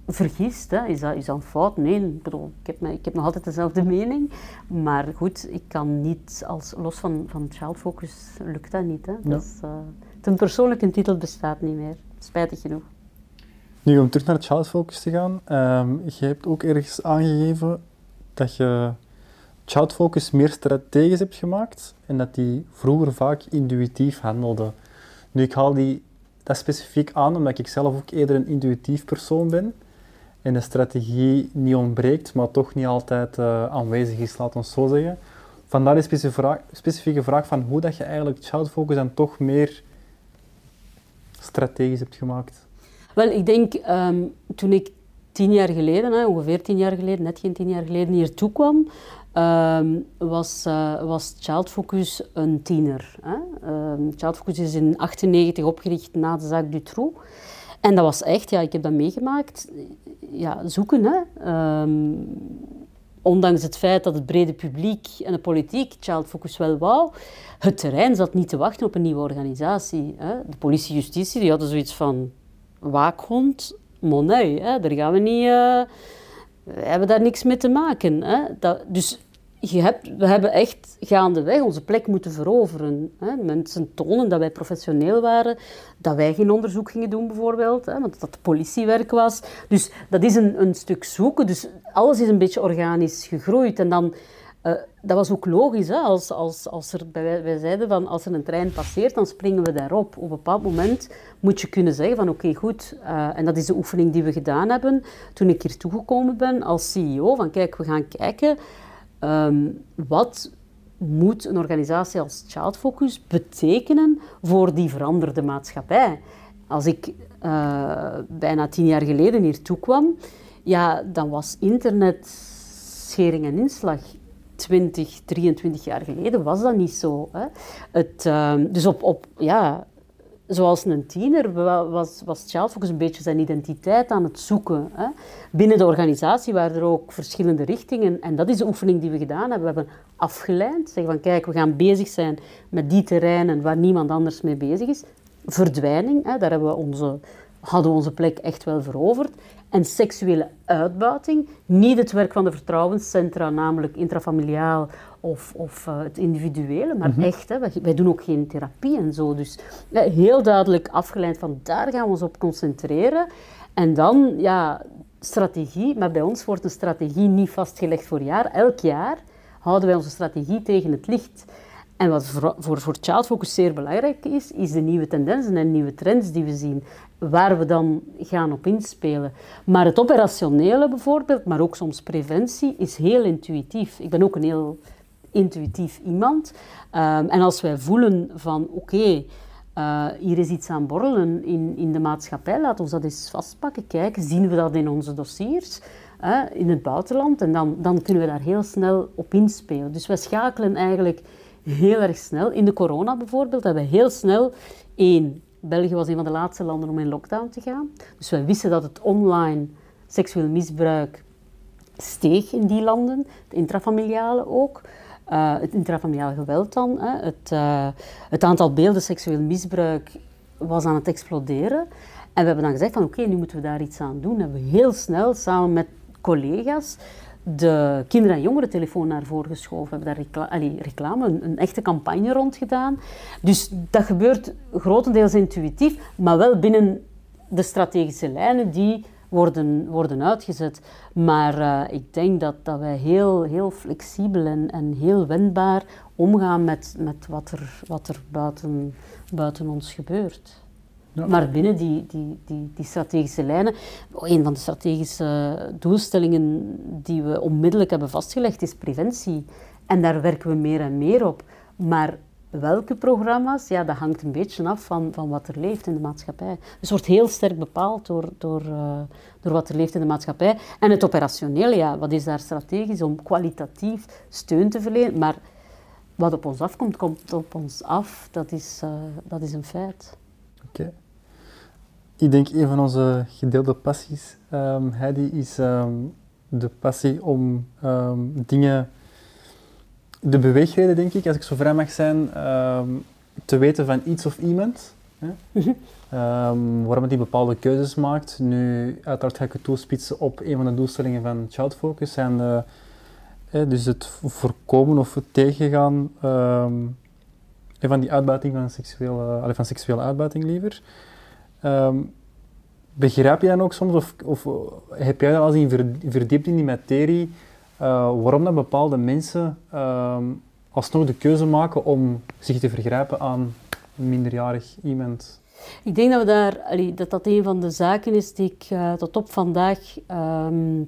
[SPEAKER 6] vergist. Hè. Is, dat, is dat een fout? Nee, ik, bedoel, ik, heb, me- ik heb nog altijd dezelfde mening. Maar goed, ik kan niet, als, los van, van child focus, lukt dat niet. Hè. Dat is, eh, ten persoonlijke titel bestaat niet meer, spijtig genoeg.
[SPEAKER 5] Nu, om terug naar het child focus te gaan. ehm je hebt ook ergens aangegeven dat je child focus meer strategisch hebt gemaakt en dat die vroeger vaak intuïtief handelde. Nu, ik haal die, dat specifiek aan omdat ik zelf ook eerder een intuïtief persoon ben en de strategie niet ontbreekt, maar toch niet altijd eh, aanwezig is, laat ons zo zeggen. Vandaar die specifieke vraag, specifieke vraag van hoe dat je eigenlijk child focus dan toch meer strategisch hebt gemaakt.
[SPEAKER 6] Wel, ik denk ehm, toen ik tien jaar geleden, hè, ongeveer tien jaar geleden, net geen tien jaar geleden, hier toe kwam, ehm, was, eh, was Child Focus een tiener. Hè. Ehm, Child Focus is in 1998 opgericht na de zaak Dutroux. En dat was echt, ja, ik heb dat meegemaakt, ja, zoeken. Hè. Ehm, ondanks het feit dat het brede publiek en de politiek Child Focus wel wou, het terrein zat niet te wachten op een nieuwe organisatie. Hè. De politie justitie die hadden zoiets van waakhond, monei, hè. daar gaan we niet... eh, we hebben daar niks mee te maken. Hè. Dat, dus je hebt, we hebben echt gaandeweg onze plek moeten veroveren. Hè. Mensen tonen dat wij professioneel waren, dat wij geen onderzoek gingen doen bijvoorbeeld, hè, want dat politiewerk was. Dus dat is een, een stuk zoeken. Dus alles is een beetje organisch gegroeid. En dan, eh, dat was ook logisch, hè, als, als, als er, wij, wij zeiden van als er een trein passeert, dan springen we daarop. Op een bepaald moment moet je kunnen zeggen van oké, goed, eh, en dat is de oefening die we gedaan hebben toen ik hier toegekomen ben als CEO, van kijk, we gaan kijken Ehm, wat moet een organisatie als Child Focus betekenen voor die veranderde maatschappij? Als ik eh, bijna tien jaar geleden hier toekwam, ja, dan was internet schering en inslag. 20, 23 jaar geleden was dat niet zo. Hè? Het, ehm, dus op, op, ja, zoals een tiener wa- was, was Child Focus een beetje zijn identiteit aan het zoeken. Hè. Binnen de organisatie waren er ook verschillende richtingen. En dat is de oefening die we gedaan hebben. We hebben afgeleid. Zeggen van kijk, we gaan bezig zijn met die terreinen waar niemand anders mee bezig is. Verdwijning, hè, daar hebben we onze, hadden we onze plek echt wel veroverd. En seksuele uitbuiting, niet het werk van de vertrouwenscentra, namelijk intrafamiliaal of, of eh, het individuele, maar echt, hè, wij, wij doen ook geen therapie en zo. Dus ja, heel duidelijk afgeleid van daar gaan we ons op concentreren. En dan, ja, strategie, maar bij ons wordt een strategie niet vastgelegd voor jaar. Elk jaar houden wij onze strategie tegen het licht. En wat voor, voor, voor Child Focus zeer belangrijk is, is de nieuwe tendensen en nieuwe trends die we zien, waar we dan gaan op inspelen. Maar het operationele bijvoorbeeld, maar ook soms preventie, is heel intuïtief. Ik ben ook een heel intuïtief iemand. Ehm, en als wij voelen van oké, eh, hier is iets aan borrelen in, in de maatschappij, laat ons dat eens vastpakken, kijken, zien we dat in onze dossiers, in het buitenland, en dan, dan kunnen we daar heel snel op inspelen. Dus wij schakelen eigenlijk heel erg snel. In de corona bijvoorbeeld hebben we heel snel één. België was een van de laatste landen om in lockdown te gaan. Dus wij wisten dat het online seksueel misbruik steeg in die landen, het intrafamiliale ook. Eh, het intrafamiliale geweld dan. Hè. Het, eh, het aantal beelden seksueel misbruik was aan het exploderen. En we hebben dan gezegd van oké, nu moeten we daar iets aan doen. En hebben we heel snel samen met collega's de kinder- en jongerentelefoon naar voren geschoven. We hebben daar reclame, een, een echte campagne rond gedaan. Dus dat gebeurt grotendeels intuïtief, maar wel binnen de strategische lijnen die worden, worden uitgezet. Maar eh, ik denk dat, dat wij heel, heel flexibel en, en heel wendbaar omgaan met, met wat er, wat er buiten, buiten ons gebeurt.
[SPEAKER 5] Ja.
[SPEAKER 6] Maar binnen die, die, die, die strategische lijnen, een van de strategische doelstellingen die we onmiddellijk hebben vastgelegd is preventie. En daar werken we meer en meer op. Maar welke programma's, ja, dat hangt een beetje af van, van wat er leeft in de maatschappij. Dus het wordt heel sterk bepaald door, door, eh, door wat er leeft in de maatschappij. En het operationele, ja, wat is daar strategisch om kwalitatief steun te verlenen. Maar wat op ons afkomt, komt op ons af. Dat is, eh, dat is een feit.
[SPEAKER 5] Oké. Ik denk een van onze gedeelde passies, ehm Heidi, is ehm, de passie om ehm, dingen, de beweegreden denk ik, als ik zo vrij mag zijn, ehm, te weten van iets of iemand Hè? Ehm, waarom hij bepaalde keuzes maakt. Nu, uiteraard ga ik het toespitsen op een van de doelstellingen van Child Focus. Zijn de, hè, dus het voorkomen of het tegengaan ehm, van die uitbuiting van seksuele, van seksuele uitbuiting liever. Begrijp jij dan ook soms, of, of heb jij als in ver- verdiept in die materie, eh, waarom dat bepaalde mensen ehm, alsnog de keuze maken om zich te vergrijpen aan een minderjarig iemand?
[SPEAKER 6] Ik denk dat we daar, dat, dat een van de zaken is die ik eh, tot op vandaag ehm,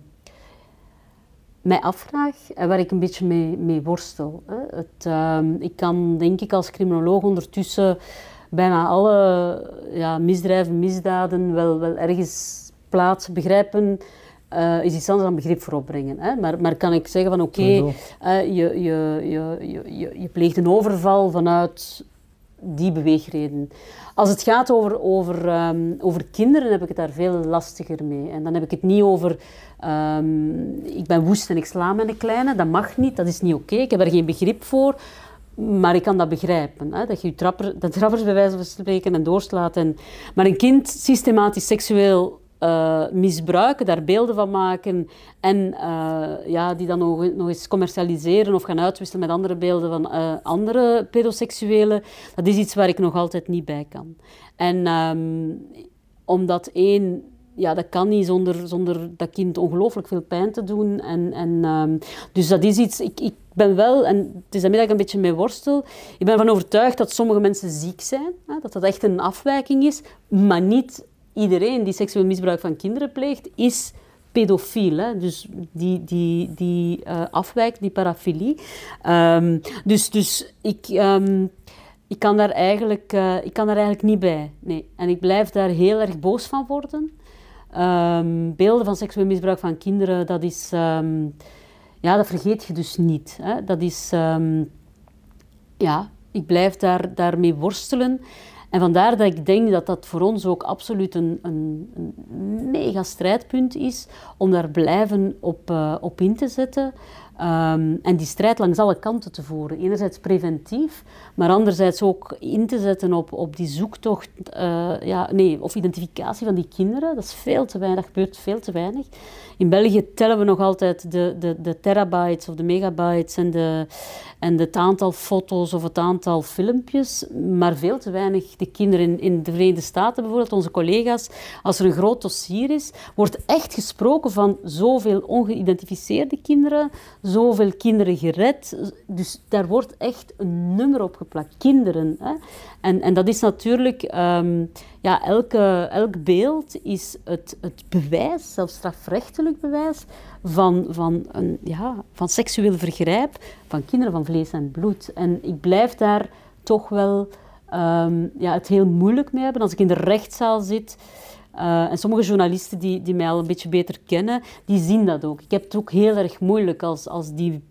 [SPEAKER 6] mij afvraag en waar ik een beetje mee, mee worstel. Hè. Het, ehm, ik kan denk ik als criminoloog ondertussen bijna alle ja, misdrijven, misdaden wel, wel ergens plaatsen, begrijpen. Eh, is iets anders dan begrip voor opbrengen. Hè. Maar, maar kan ik zeggen van oké, eh, je, je, je, je, je, pleegt een overval vanuit die beweegreden. Als het gaat over, over, ehm, over kinderen, heb ik het daar veel lastiger mee. En dan heb ik het niet over, ehm, ik ben woest en ik sla mijn kleine. Dat mag niet, dat is niet oké. Ik heb er geen begrip voor. Maar ik kan dat begrijpen. Hè? Dat je je trapper, trappers bij wijze van spreken en doorslaat. En, maar een kind systematisch seksueel eh, misbruiken, daar beelden van maken en eh, ja, die dan nog, nog eens commercialiseren of gaan uitwisselen met andere beelden van eh, andere pedoseksuelen, dat is iets waar ik nog altijd niet bij kan. En ehm, omdat één, ja, dat kan niet zonder, zonder dat kind ongelooflijk veel pijn te doen. En, en, ehm, dus dat is iets, ik, ik ben wel, en het is daarmee dat ik een beetje mee worstel, ik ben ervan overtuigd dat sommige mensen ziek zijn, hè, dat dat echt een afwijking is, maar niet iedereen die seksueel misbruik van kinderen pleegt, is pedofiel. Hè? Dus die, die, die eh, afwijkt, die parafilie. Ehm, dus dus ik, ehm, ik, kan daar eigenlijk, eh, ik kan daar eigenlijk niet bij. Nee. En ik blijf daar heel erg boos van worden. Ehm, beelden van seksueel misbruik van kinderen, dat is... ja, dat vergeet je dus niet. Hè? Dat is... ja, ik blijf daar, daarmee worstelen. En vandaar dat ik denk dat dat voor ons ook absoluut een, een, een mega strijdpunt is om daar blijven op, eh, op in te zetten. Ehm, en die strijd langs alle kanten te voeren. Enerzijds preventief, maar anderzijds ook in te zetten op, op die zoektocht, eh, ja, nee, of identificatie van die kinderen. Dat is veel te weinig, gebeurt veel te weinig. In België tellen we nog altijd de, de, de terabytes of de megabytes en, de, en het aantal foto's of het aantal filmpjes, maar veel te weinig de kinderen in, in de Verenigde Staten bijvoorbeeld, onze collega's. Als er een groot dossier is, wordt echt gesproken van zoveel ongeïdentificeerde kinderen, zoveel kinderen gered. Dus daar wordt echt een nummer op geplakt, kinderen. Hè? En, en dat is natuurlijk, ehm, ja, elk beeld is het, het bewijs, zelfs strafrechtelijk bewijs, van, van, een, ja, van seksueel vergrijp van kinderen van vlees en bloed. En ik blijf daar toch wel ehm, ja, het heel moeilijk mee hebben. Als ik in de rechtszaal zit, uh, en sommige journalisten die, die mij al een beetje beter kennen, die zien dat ook. Ik heb het ook heel erg moeilijk als, als die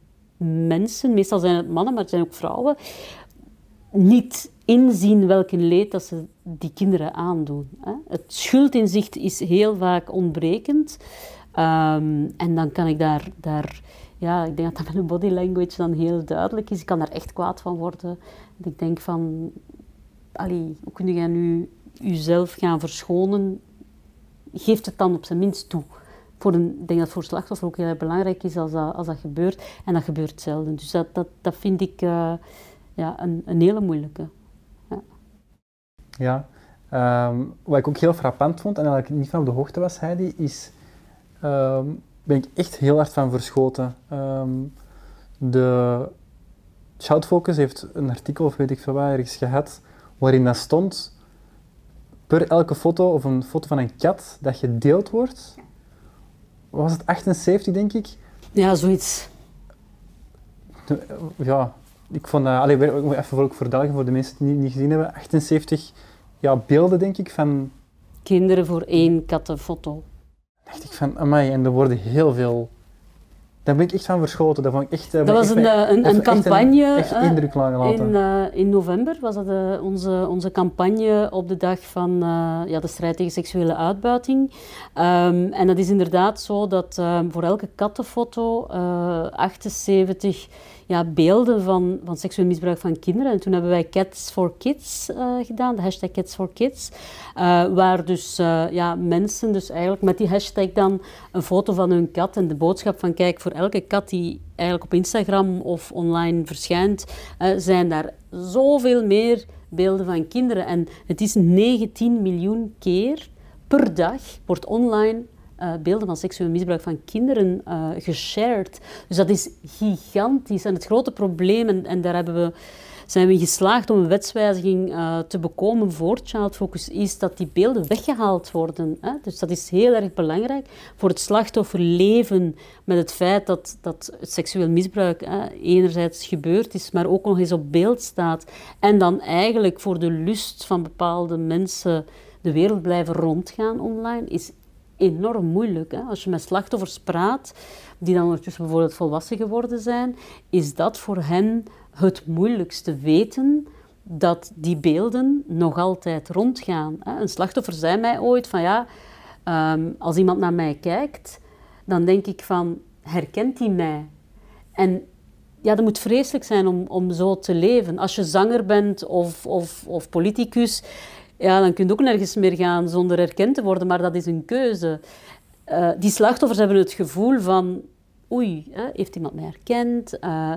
[SPEAKER 6] mensen, meestal zijn het mannen, maar het zijn ook vrouwen, niet inzien welk leed dat ze die kinderen aandoen. Hè. Het schuldinzicht is heel vaak ontbrekend. Um, en dan kan ik daar, daar, ja, ik denk dat dat met een body language dan heel duidelijk is. Ik kan daar echt kwaad van worden. Ik denk van, allee, hoe kun jij nu jezelf gaan verschonen? Geeft het dan op zijn minst toe. Voor een, ik denk dat voor slachtoffer ook heel belangrijk is als dat, als dat gebeurt. En dat gebeurt zelden. Dus dat, dat, dat vind ik uh, ja, een, een hele moeilijke. Ja.
[SPEAKER 5] Um, wat ik ook heel frappant vond, en dat ik niet van op de hoogte was, Heidi, is... Um, ben ik echt heel hard van verschoten. Um, de Child Focus heeft een artikel, of weet ik veel waar, ergens gehad, waarin dat stond, per elke foto, of een foto van een kat, dat gedeeld wordt, was het 78, denk ik?
[SPEAKER 6] Ja, zoiets.
[SPEAKER 5] Ja, ik vond dat, allee, even voor, voor België, voor de mensen die het niet gezien hebben, 78 ja, beelden, denk ik, van...
[SPEAKER 6] Kinderen voor één kattenfoto.
[SPEAKER 5] dacht ik van, amai, en er worden heel veel... Daar ben ik echt van verschoten. Dat, vond ik echt,
[SPEAKER 6] dat was
[SPEAKER 5] echt,
[SPEAKER 6] een, een, een campagne.
[SPEAKER 5] Echt, echt indruk laten.
[SPEAKER 6] In, uh, in november was dat uh, onze, onze campagne op de dag van uh, ja, de strijd tegen seksuele uitbuiting. Um, en dat is inderdaad zo dat voor elke kattenfoto 78 ja, beelden van, van seksueel misbruik van kinderen. En toen hebben wij Cats for Kids eh, gedaan, de hashtag Cats for Kids. eh, waar dus eh, ja, mensen dus eigenlijk met die hashtag dan een foto van hun kat en de boodschap van kijk, voor elke kat die eigenlijk op Instagram of online verschijnt, zijn daar zoveel meer beelden van kinderen. En het is 19 miljoen keer per dag wordt online eh, beelden van seksueel misbruik van kinderen eh geshared. Dus dat is gigantisch. En het grote probleem, en, daar hebben we, zijn we geslaagd om een wetswijziging eh, te bekomen voor Child Focus, is dat die beelden weggehaald worden. Hè? Dus dat is heel erg belangrijk voor het slachtoffer leven met het feit dat, dat het seksueel misbruik hè, enerzijds gebeurd is, maar ook nog eens op beeld staat. En dan eigenlijk voor de lust van bepaalde mensen de wereld blijven rondgaan online, is enorm moeilijk. Hè? Als je met slachtoffers praat, die dan ondertussen bijvoorbeeld volwassen geworden zijn, is dat voor hen het moeilijkste weten dat die beelden nog altijd rondgaan. Hè? Een slachtoffer zei mij ooit van ja, ehm, als iemand naar mij kijkt, dan denk ik van, herkent hij mij? En ja, dat moet vreselijk zijn om, om zo te leven. Als je zanger bent of, of, of politicus, ja, dan kun je ook nergens meer gaan zonder erkend te worden, maar dat is een keuze. Eh, die slachtoffers hebben het gevoel van, oei, hè, heeft iemand mij herkend? Eh,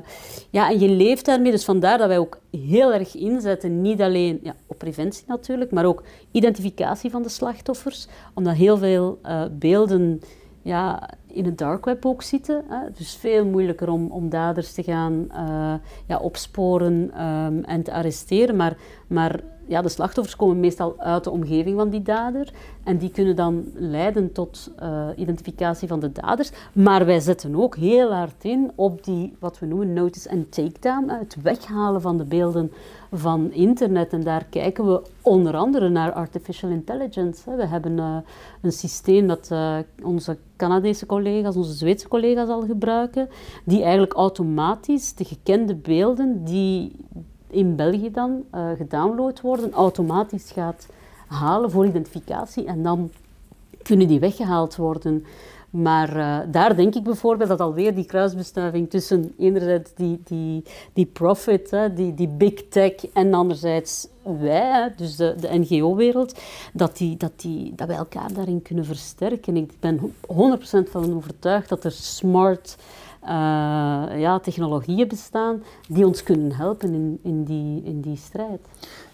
[SPEAKER 6] ja, en je leeft daarmee, dus vandaar dat wij ook heel erg inzetten, niet alleen ja, op preventie natuurlijk, maar ook identificatie van de slachtoffers, omdat heel veel eh, beelden ja, in het dark web ook zitten. Hè. Dus veel moeilijker om, om daders te gaan ja, opsporen ehm, en te arresteren. Maar, maar ja, de slachtoffers komen meestal uit de omgeving van die dader. En die kunnen dan leiden tot eh, identificatie van de daders. Maar wij zetten ook heel hard in op die, wat we noemen, notice en takedown. Het weghalen van de beelden van internet. En daar kijken we onder andere naar artificial intelligence. We hebben eh, een systeem dat eh, onze Canadese collega's, onze Zweedse collega's al gebruiken, die eigenlijk automatisch de gekende beelden die in België dan eh, gedownload worden, automatisch gaat halen voor identificatie en dan kunnen die weggehaald worden. Maar eh, daar denk ik bijvoorbeeld dat alweer die kruisbestuiving tussen enerzijds die, die, die profit, die, die big tech, en anderzijds wij, dus de, de NGO-wereld, dat, die, dat, die, dat wij elkaar daarin kunnen versterken. Ik ben 100% van overtuigd dat er smart ja, technologieën bestaan die ons kunnen helpen in, in, die, in die strijd.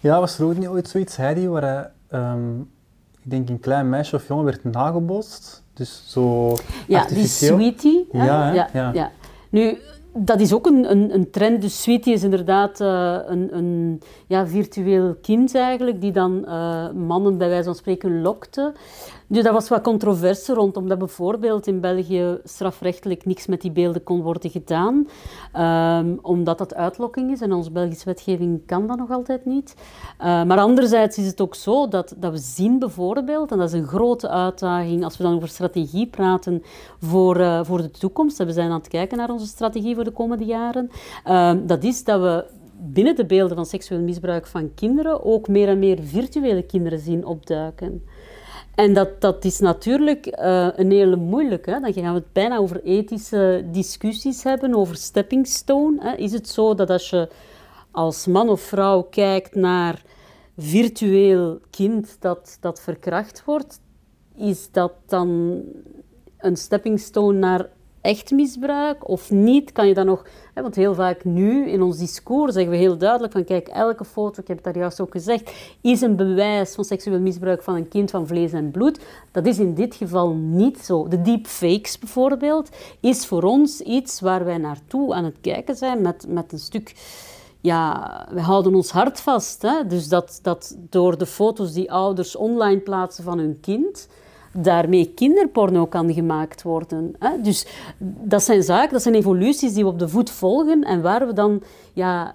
[SPEAKER 5] Ja, was er ook niet ooit zoiets, Heidi, waar hij, ehm, ik denk een klein meisje of jongen werd nagebootst? Dus zo
[SPEAKER 6] Ja, die sweetie.
[SPEAKER 5] Ja,
[SPEAKER 6] ja,
[SPEAKER 5] Ja.
[SPEAKER 6] ja. Nu, dat is ook een, een, een trend. Dus sweetie is inderdaad eh, een, een ja, virtueel kind eigenlijk, die dan eh, mannen bij wijze van spreken lokte. Dus daar was wat controverse rond, omdat bijvoorbeeld in België strafrechtelijk niks met die beelden kon worden gedaan, ehm, omdat dat uitlokking is en onze Belgische wetgeving kan dat nog altijd niet. Eh, maar anderzijds is het ook zo dat, dat we zien bijvoorbeeld, en dat is een grote uitdaging als we dan over strategie praten voor, eh, voor de toekomst, en we zijn aan het kijken naar onze strategie voor de komende jaren, ehm, dat is dat we binnen de beelden van seksueel misbruik van kinderen ook meer en meer virtuele kinderen zien opduiken. En dat, dat is natuurlijk eh, een hele moeilijke. Dan gaan we het bijna over ethische discussies hebben, over stepping stone. Hè? Is het zo dat als je als man of vrouw kijkt naar virtueel kind dat, dat verkracht wordt, is dat dan een stepping stone naar echt misbruik of niet? Kan je dan nog... Hè, want heel vaak nu in ons discours zeggen we heel duidelijk van kijk, elke foto, ik heb het daar juist ook gezegd, is een bewijs van seksueel misbruik van een kind van vlees en bloed. Dat is in dit geval niet zo. De deepfakes bijvoorbeeld is voor ons iets waar wij naartoe aan het kijken zijn met, met een stuk ja, we houden ons hart vast. Hè? Dus dat, dat door de foto's die ouders online plaatsen van hun kind, daarmee kinderporno kan gemaakt worden. Hè? Dus dat zijn zaken, dat zijn evoluties die we op de voet volgen en waar we dan ja,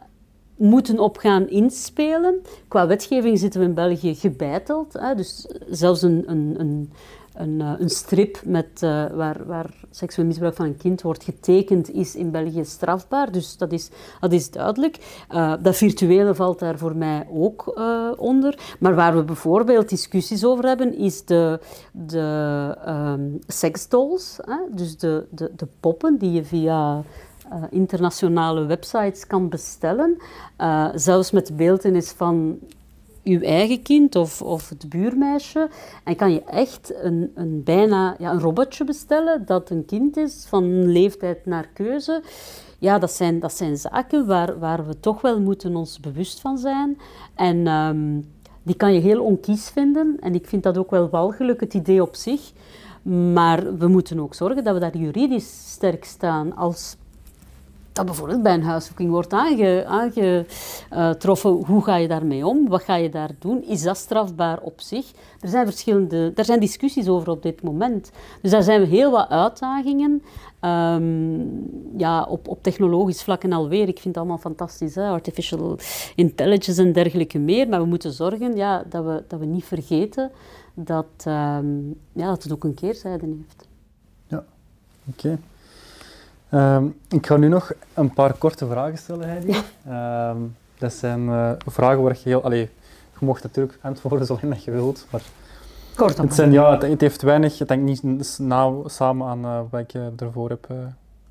[SPEAKER 6] moeten op gaan inspelen. Qua wetgeving zitten we in België gebeiteld. Hè? Dus zelfs een, een, een, een, eh, een strip met, eh, waar, waar seksueel misbruik van een kind wordt getekend, is in België strafbaar. Dus dat is, dat is duidelijk. Eh, dat virtuele valt daar voor mij ook onder. Maar waar we bijvoorbeeld discussies over hebben, is de, de ehm seksdolls. Dus de, de, de poppen die je via internationale websites kan bestellen. Zelfs met beeldenis van uw eigen kind of, of het buurmeisje. En kan je echt een, een bijna ja, een robotje bestellen dat een kind is van leeftijd naar keuze. Ja, dat zijn, dat zijn zaken waar, waar we toch wel moeten ons bewust van zijn. En um, die kan je heel onkies vinden. En ik vind dat ook wel walgelijk, het idee op zich. Maar we moeten ook zorgen dat we daar juridisch sterk staan als bijvoorbeeld bij een huiszoeking wordt aangetroffen. Hoe ga je daarmee om? Wat ga je daar doen? Is dat strafbaar op zich? Er zijn verschillende, er zijn discussies over op dit moment. Dus daar zijn heel wat uitdagingen. Um, ja, op, op technologisch vlak en alweer. Ik vind het allemaal fantastisch, hè? artificial intelligence en dergelijke meer. Maar we moeten zorgen ja, dat, we, dat we niet vergeten dat, um, ja, dat het ook een keerzijde heeft.
[SPEAKER 5] Ja, oké. Um, ik ga nu nog een paar korte vragen stellen, Heidi. Um, dat zijn uh, vragen waar je heel... Allee, je mocht natuurlijk antwoorden zolang dat je wilt, maar...
[SPEAKER 6] Kort
[SPEAKER 5] het, zijn, ja, het, het, heeft weinig... Het hangt niet nauw samen aan uh, wat ik ervoor heb uh,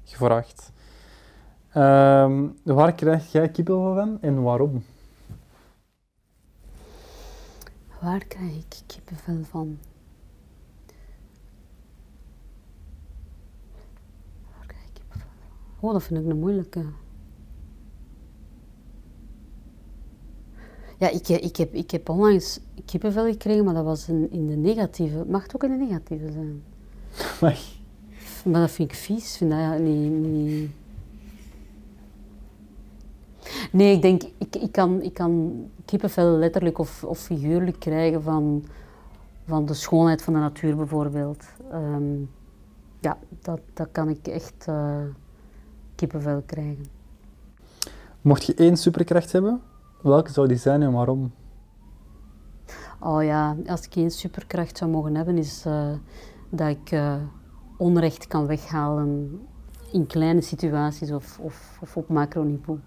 [SPEAKER 5] gevraagd. Um, waar krijg jij kippenvel van en waarom?
[SPEAKER 6] Waar krijg ik kippenvel van? Oh, dat vind ik een moeilijke. Ja, ik, ik, heb, ik heb onlangs kippenvel gekregen, maar dat was in, in de negatieve. Mag het ook in de negatieve zijn?
[SPEAKER 5] Mag.
[SPEAKER 6] Maar dat vind ik vies. Vind dat niet, niet... Nee, ik denk, ik, ik, kan, ik kan kippenvel letterlijk of, of figuurlijk krijgen van, van de schoonheid van de natuur bijvoorbeeld. Um, ja, dat, dat kan ik echt... Uh, kippenvel krijgen.
[SPEAKER 5] Mocht je één superkracht hebben, welke zou die zijn en waarom?
[SPEAKER 6] Oh ja, als ik één superkracht zou mogen hebben, is uh, dat ik uh, onrecht kan weghalen in kleine situaties of, of, of op macroniveau.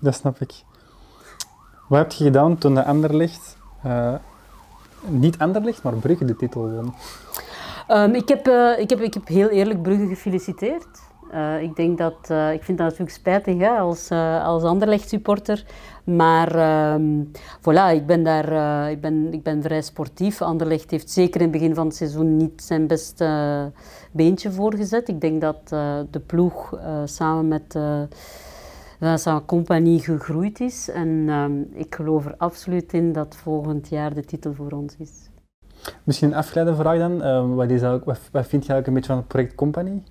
[SPEAKER 5] Dat snap ik. Wat heb je gedaan toen de Anderlecht, uh, niet Anderlecht, maar Brugge de titel won?
[SPEAKER 6] Um, ik, heb, ik, heb, ik heb heel eerlijk Brugge gefeliciteerd. Uh, ik denk dat, uh, ik vind dat natuurlijk spijtig hè, als, uh, als Anderlecht supporter. Maar um, voilà, ik ben daar ik ben, ik ben vrij sportief. Anderlecht heeft zeker in het begin van het seizoen niet zijn beste beentje voorgezet. Ik denk dat de ploeg samen met zijn compagnie gegroeid is. En um, ik geloof er absoluut in dat volgend jaar de titel voor ons is.
[SPEAKER 5] Misschien een afgeleide vraag dan. wat, is wat, vind je eigenlijk een beetje van het project Company?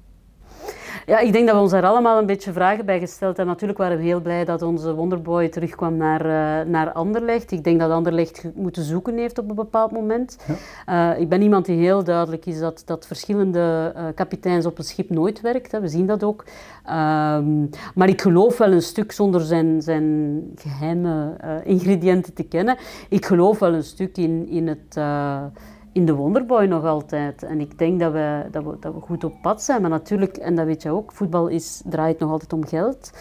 [SPEAKER 6] Ja, ik denk dat we ons daar allemaal een beetje vragen bij gesteld hebben. Natuurlijk waren we heel blij dat onze Wonderboy terugkwam naar, uh, naar Anderlecht. Ik denk dat Anderlecht moeten zoeken heeft op een bepaald moment. Ja. Uh, ik ben iemand die heel duidelijk is dat, dat verschillende uh, kapiteins op een schip nooit werkt. Hè. We zien dat ook. Um, maar ik geloof wel een stuk, zonder zijn, zijn geheime ingrediënten te kennen, ik geloof wel een stuk in, in het in de Wonderboy nog altijd. En ik denk dat we, dat, we, dat we goed op pad zijn. Maar natuurlijk, en dat weet je ook, voetbal is, draait nog altijd om geld.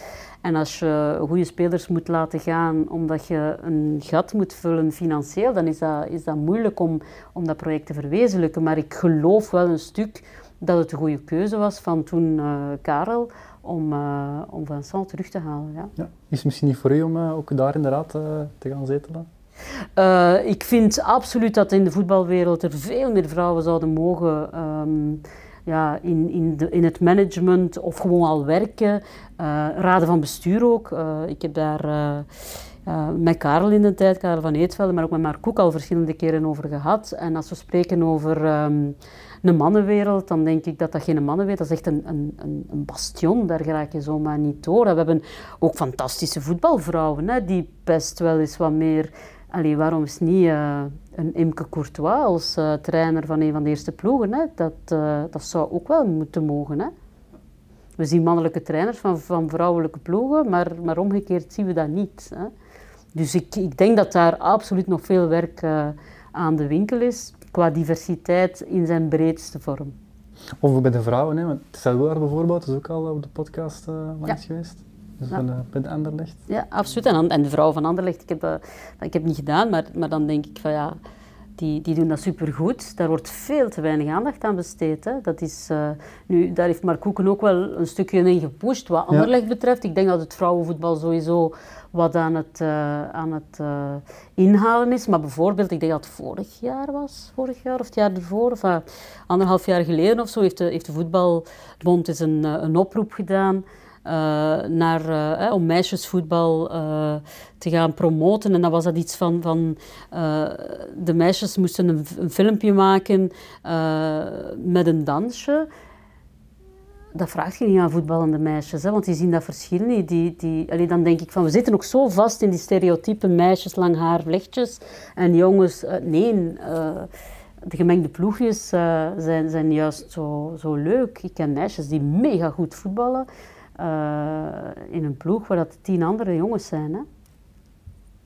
[SPEAKER 6] En als je goede spelers moet laten gaan omdat je een gat moet vullen financieel, dan is dat, is dat moeilijk om, om dat project te verwezenlijken. Maar ik geloof wel een stuk dat het een goede keuze was van toen uh, Karel om, uh, om Vincent terug te halen. Ja.
[SPEAKER 5] ja. Is het misschien niet voor u om uh, ook daar inderdaad te gaan zetelen?
[SPEAKER 6] Uh, ik vind absoluut dat in de voetbalwereld er veel meer vrouwen zouden mogen um, ja, in, in, de, in het management of gewoon al werken. Uh, raden van bestuur ook. Uh, ik heb daar met Karel in de tijd, Karel van Eetvelde, maar ook met Mark Koek al verschillende keren over gehad. En als we spreken over een mannenwereld, dan denk ik dat dat geen mannenwereld is. Dat is echt een, een, een bastion, daar raak je zomaar niet door. We hebben ook fantastische voetbalvrouwen, hè, die best wel eens wat meer Allee, waarom is niet uh, een Imke Courtois als uh, trainer van een van de eerste ploegen? Hè? Dat, uh, dat zou ook wel moeten mogen. Hè? We zien mannelijke trainers van, van vrouwelijke ploegen, maar, maar omgekeerd zien we dat niet. Hè? Dus ik, ik denk dat daar absoluut nog veel werk aan de winkel is, qua diversiteit in zijn breedste vorm.
[SPEAKER 5] Of bij de vrouwen, hè? want Selwaar bijvoorbeeld is ook al op de podcast langs ja. geweest. Dus ja. van, bij de Anderlecht?
[SPEAKER 6] Ja, absoluut. En, en de vrouw van Anderlecht, ik heb, uh, ik heb niet gedaan, maar, maar dan denk ik van ja, die, die doen dat supergoed. Daar wordt veel te weinig aandacht aan besteed. Hè. Dat is, eh, nu, daar heeft Mark Koeken ook wel een stukje in gepusht wat Anderlecht betreft. Ik denk dat het vrouwenvoetbal sowieso wat aan het, eh, aan het eh, inhalen is. Maar bijvoorbeeld, ik denk dat het vorig jaar was, vorig jaar of het jaar ervoor, of anderhalf jaar geleden of zo, heeft de, heeft de voetbalbond eens een, een oproep gedaan naar, uh, om meisjesvoetbal uh, te gaan promoten. En dan was dat iets van, van de meisjes moesten een, een filmpje maken met een dansje. Dat vraagt je niet aan voetballende meisjes, hè, want die zien dat verschil niet. Die, die, dan denk ik van, we zitten ook zo vast in die stereotype meisjes, lang haar, vlechtjes. En jongens, nee, de gemengde ploegjes zijn, zijn juist zo, zo leuk. Ik ken meisjes die mega goed voetballen. Uh, in een ploeg waar dat tien andere jongens zijn. Hè?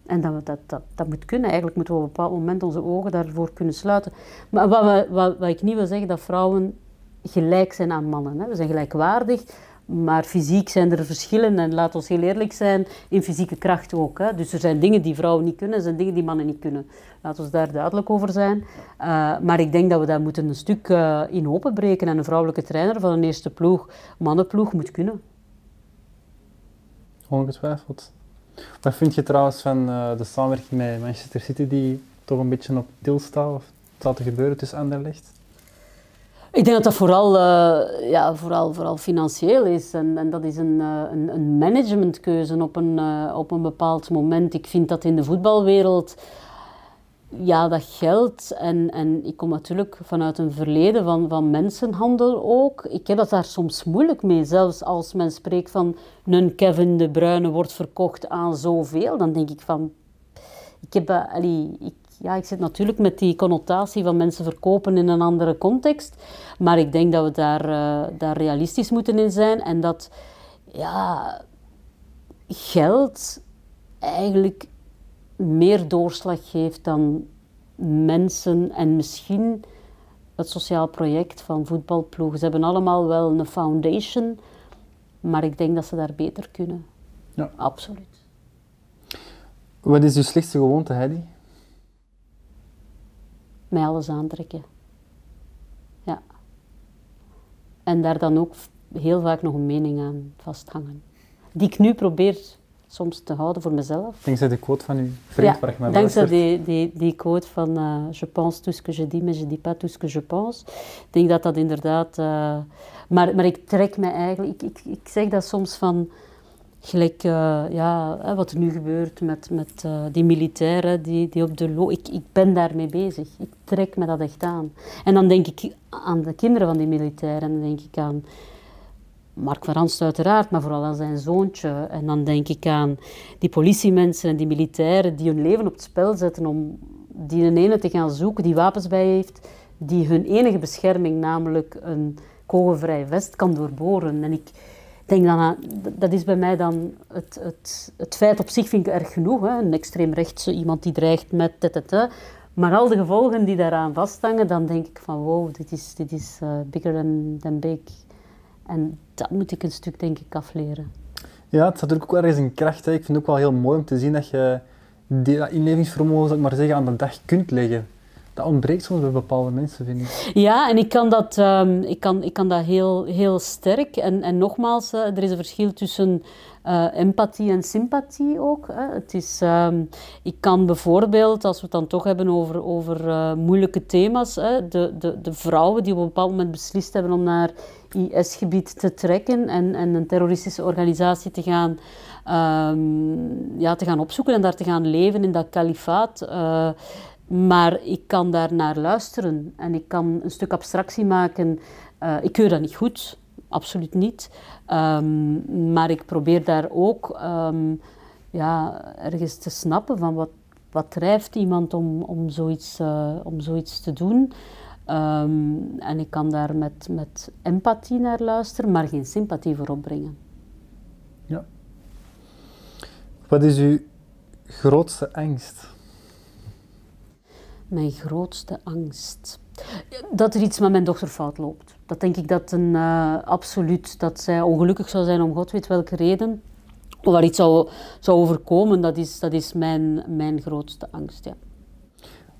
[SPEAKER 6] En dat, dat, dat, dat moet kunnen. Eigenlijk moeten we op een bepaald moment onze ogen daarvoor kunnen sluiten. Maar wat, wat, wat ik niet wil zeggen, dat vrouwen gelijk zijn aan mannen. Hè? We zijn gelijkwaardig, maar fysiek zijn er verschillen. En laat ons heel eerlijk zijn, in fysieke kracht ook. Hè? Dus er zijn dingen die vrouwen niet kunnen, er zijn dingen die mannen niet kunnen. Laat ons daar duidelijk over zijn. Uh, maar ik denk dat we dat moeten een stuk uh, in openbreken. En een vrouwelijke trainer van een eerste ploeg, mannenploeg, moet kunnen.
[SPEAKER 5] Ongetwijfeld. Wat vind je trouwens van uh, de samenwerking met Manchester City die toch een beetje op til staat of staat te gebeuren tussen Anderlecht?
[SPEAKER 6] Ik denk dat dat vooral, uh, ja, vooral, vooral financieel is. En, en dat is een, uh, een, een managementkeuze op een, op een bepaald moment. Ik vind dat in de voetbalwereld ja, dat geldt. En, en ik kom natuurlijk vanuit een verleden van, van mensenhandel ook. Ik heb dat daar soms moeilijk mee. Zelfs als men spreekt van een Kevin de Bruyne wordt verkocht aan zoveel. Dan denk ik van... Ik, heb, allee, ik, ja, ik zit natuurlijk met die connotatie van mensen verkopen in een andere context. Maar ik denk dat we daar, uh, daar realistisch moeten in zijn. En dat ja, geld eigenlijk meer doorslag geeft dan mensen en misschien het sociaal project van voetbalploegen. Ze hebben allemaal wel een foundation, maar ik denk dat ze daar beter kunnen.
[SPEAKER 5] Ja.
[SPEAKER 6] Absoluut.
[SPEAKER 5] Wat is uw slechtste gewoonte, Heidi?
[SPEAKER 6] Mij alles aantrekken. Ja. En daar dan ook heel vaak nog een mening aan vasthangen. Die ik nu probeer soms te houden voor mezelf.
[SPEAKER 5] Dankzij de quote van uw vriend
[SPEAKER 6] ja,
[SPEAKER 5] waar
[SPEAKER 6] dankzij die, die, die quote van uh, je pense tout ce que je dis, mais je dis pas tout ce que je pense. Ik denk dat dat inderdaad... Uh, maar, maar ik trek me eigenlijk... Ik, ik, ik zeg dat soms van... Gelijk uh, ja, wat er nu gebeurt met, met die militairen die, die op de lo... Ik, ik ben daarmee bezig. Ik trek me dat echt aan. En dan denk ik aan de kinderen van die militairen. En dan denk ik aan Mark van Ranst uiteraard, maar vooral aan zijn zoontje. En dan denk ik aan die politiemensen en die militairen die hun leven op het spel zetten om die een ene te gaan zoeken die wapens bij heeft, die hun enige bescherming, namelijk een kogelvrij vest, kan doorboren. En ik denk dan aan, dat is bij mij dan het, het, het feit op zich vind ik erg genoeg. Hè? Een extreemrechtse, iemand die dreigt met ttt. Maar al de gevolgen die daaraan vasthangen, dan denk ik van wow, dit is, dit is uh, bigger than big. En dat moet ik een stuk, denk ik, afleren.
[SPEAKER 5] Ja, het staat natuurlijk ook wel eens een kracht. Hè. Ik vind het ook wel heel mooi om te zien dat je die, dat inlevingsvermogen, zal ik maar zeggen, aan de dag kunt leggen. Dat ontbreekt soms bij bepaalde mensen, vind ik.
[SPEAKER 6] Ja, en ik kan dat, um, ik kan, ik kan dat heel, heel sterk. En, en nogmaals, uh, er is een verschil tussen uh, empathie en sympathie ook. Hè. Het is, um, ik kan bijvoorbeeld, als we het dan toch hebben over, over uh, moeilijke thema's, hè, de, de, de vrouwen die op een bepaald moment beslist hebben om naar IS-gebied te trekken en, en een terroristische organisatie te gaan, um, ja, te gaan opzoeken en daar te gaan leven in dat kalifaat. Uh, maar ik kan daar naar luisteren en ik kan een stuk abstractie maken. Uh, ik keur dat niet goed, absoluut niet. Um, maar ik probeer daar ook um, ja, ergens te snappen van wat, wat drijft iemand om, om, zoiets, uh, om zoiets te doen. Um, en ik kan daar met, met empathie naar luisteren, maar geen sympathie voor opbrengen.
[SPEAKER 5] Ja. Wat is uw grootste angst?
[SPEAKER 6] Mijn grootste angst. Dat er iets met mijn dochter fout loopt. Dat denk ik dat een uh, absoluut, dat zij ongelukkig zou zijn om god weet welke reden. Of waar iets zou, zou overkomen, dat is, dat is mijn, mijn grootste angst, ja.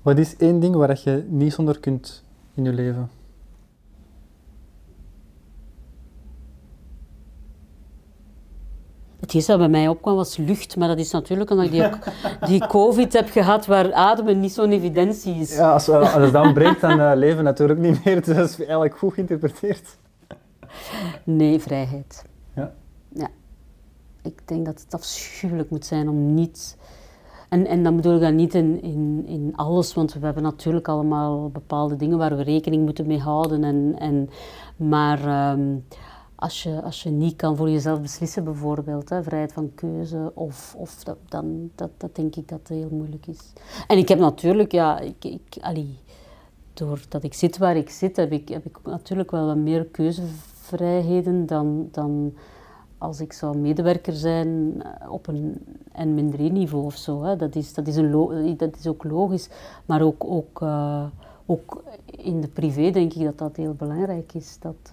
[SPEAKER 5] Wat is één ding waar je niet zonder kunt in je leven?
[SPEAKER 6] Het eerste dat bij mij opkwam was lucht, maar dat is natuurlijk omdat ik die, die COVID heb gehad waar ademen niet zo'n evidentie is.
[SPEAKER 5] Ja, als, als het dan breekt, dan uh, leven natuurlijk niet meer. Dus dat is eigenlijk goed geïnterpreteerd.
[SPEAKER 6] Nee, vrijheid.
[SPEAKER 5] Ja.
[SPEAKER 6] Ja. Ik denk dat het afschuwelijk moet zijn om niet... En, en dan bedoel ik dat niet in, in, alles, want we hebben natuurlijk allemaal bepaalde dingen waar we rekening moeten mee houden. En, en, maar ehm, als, je, als je niet kan voor jezelf beslissen, bijvoorbeeld, hè, vrijheid van keuze, of, of dat, dan dat, dat denk ik dat heel moeilijk is. En ik heb natuurlijk, ja, ik, ik, doordat ik zit waar ik zit, heb ik, heb ik natuurlijk wel wat meer keuzevrijheden dan, dan als ik zou medewerker zijn eh, op een N-niveau of zo. Hè. Dat, is, dat, is een dat is ook logisch. Maar ook, ook, uh, ook in de privé denk ik dat dat heel belangrijk is. Dat,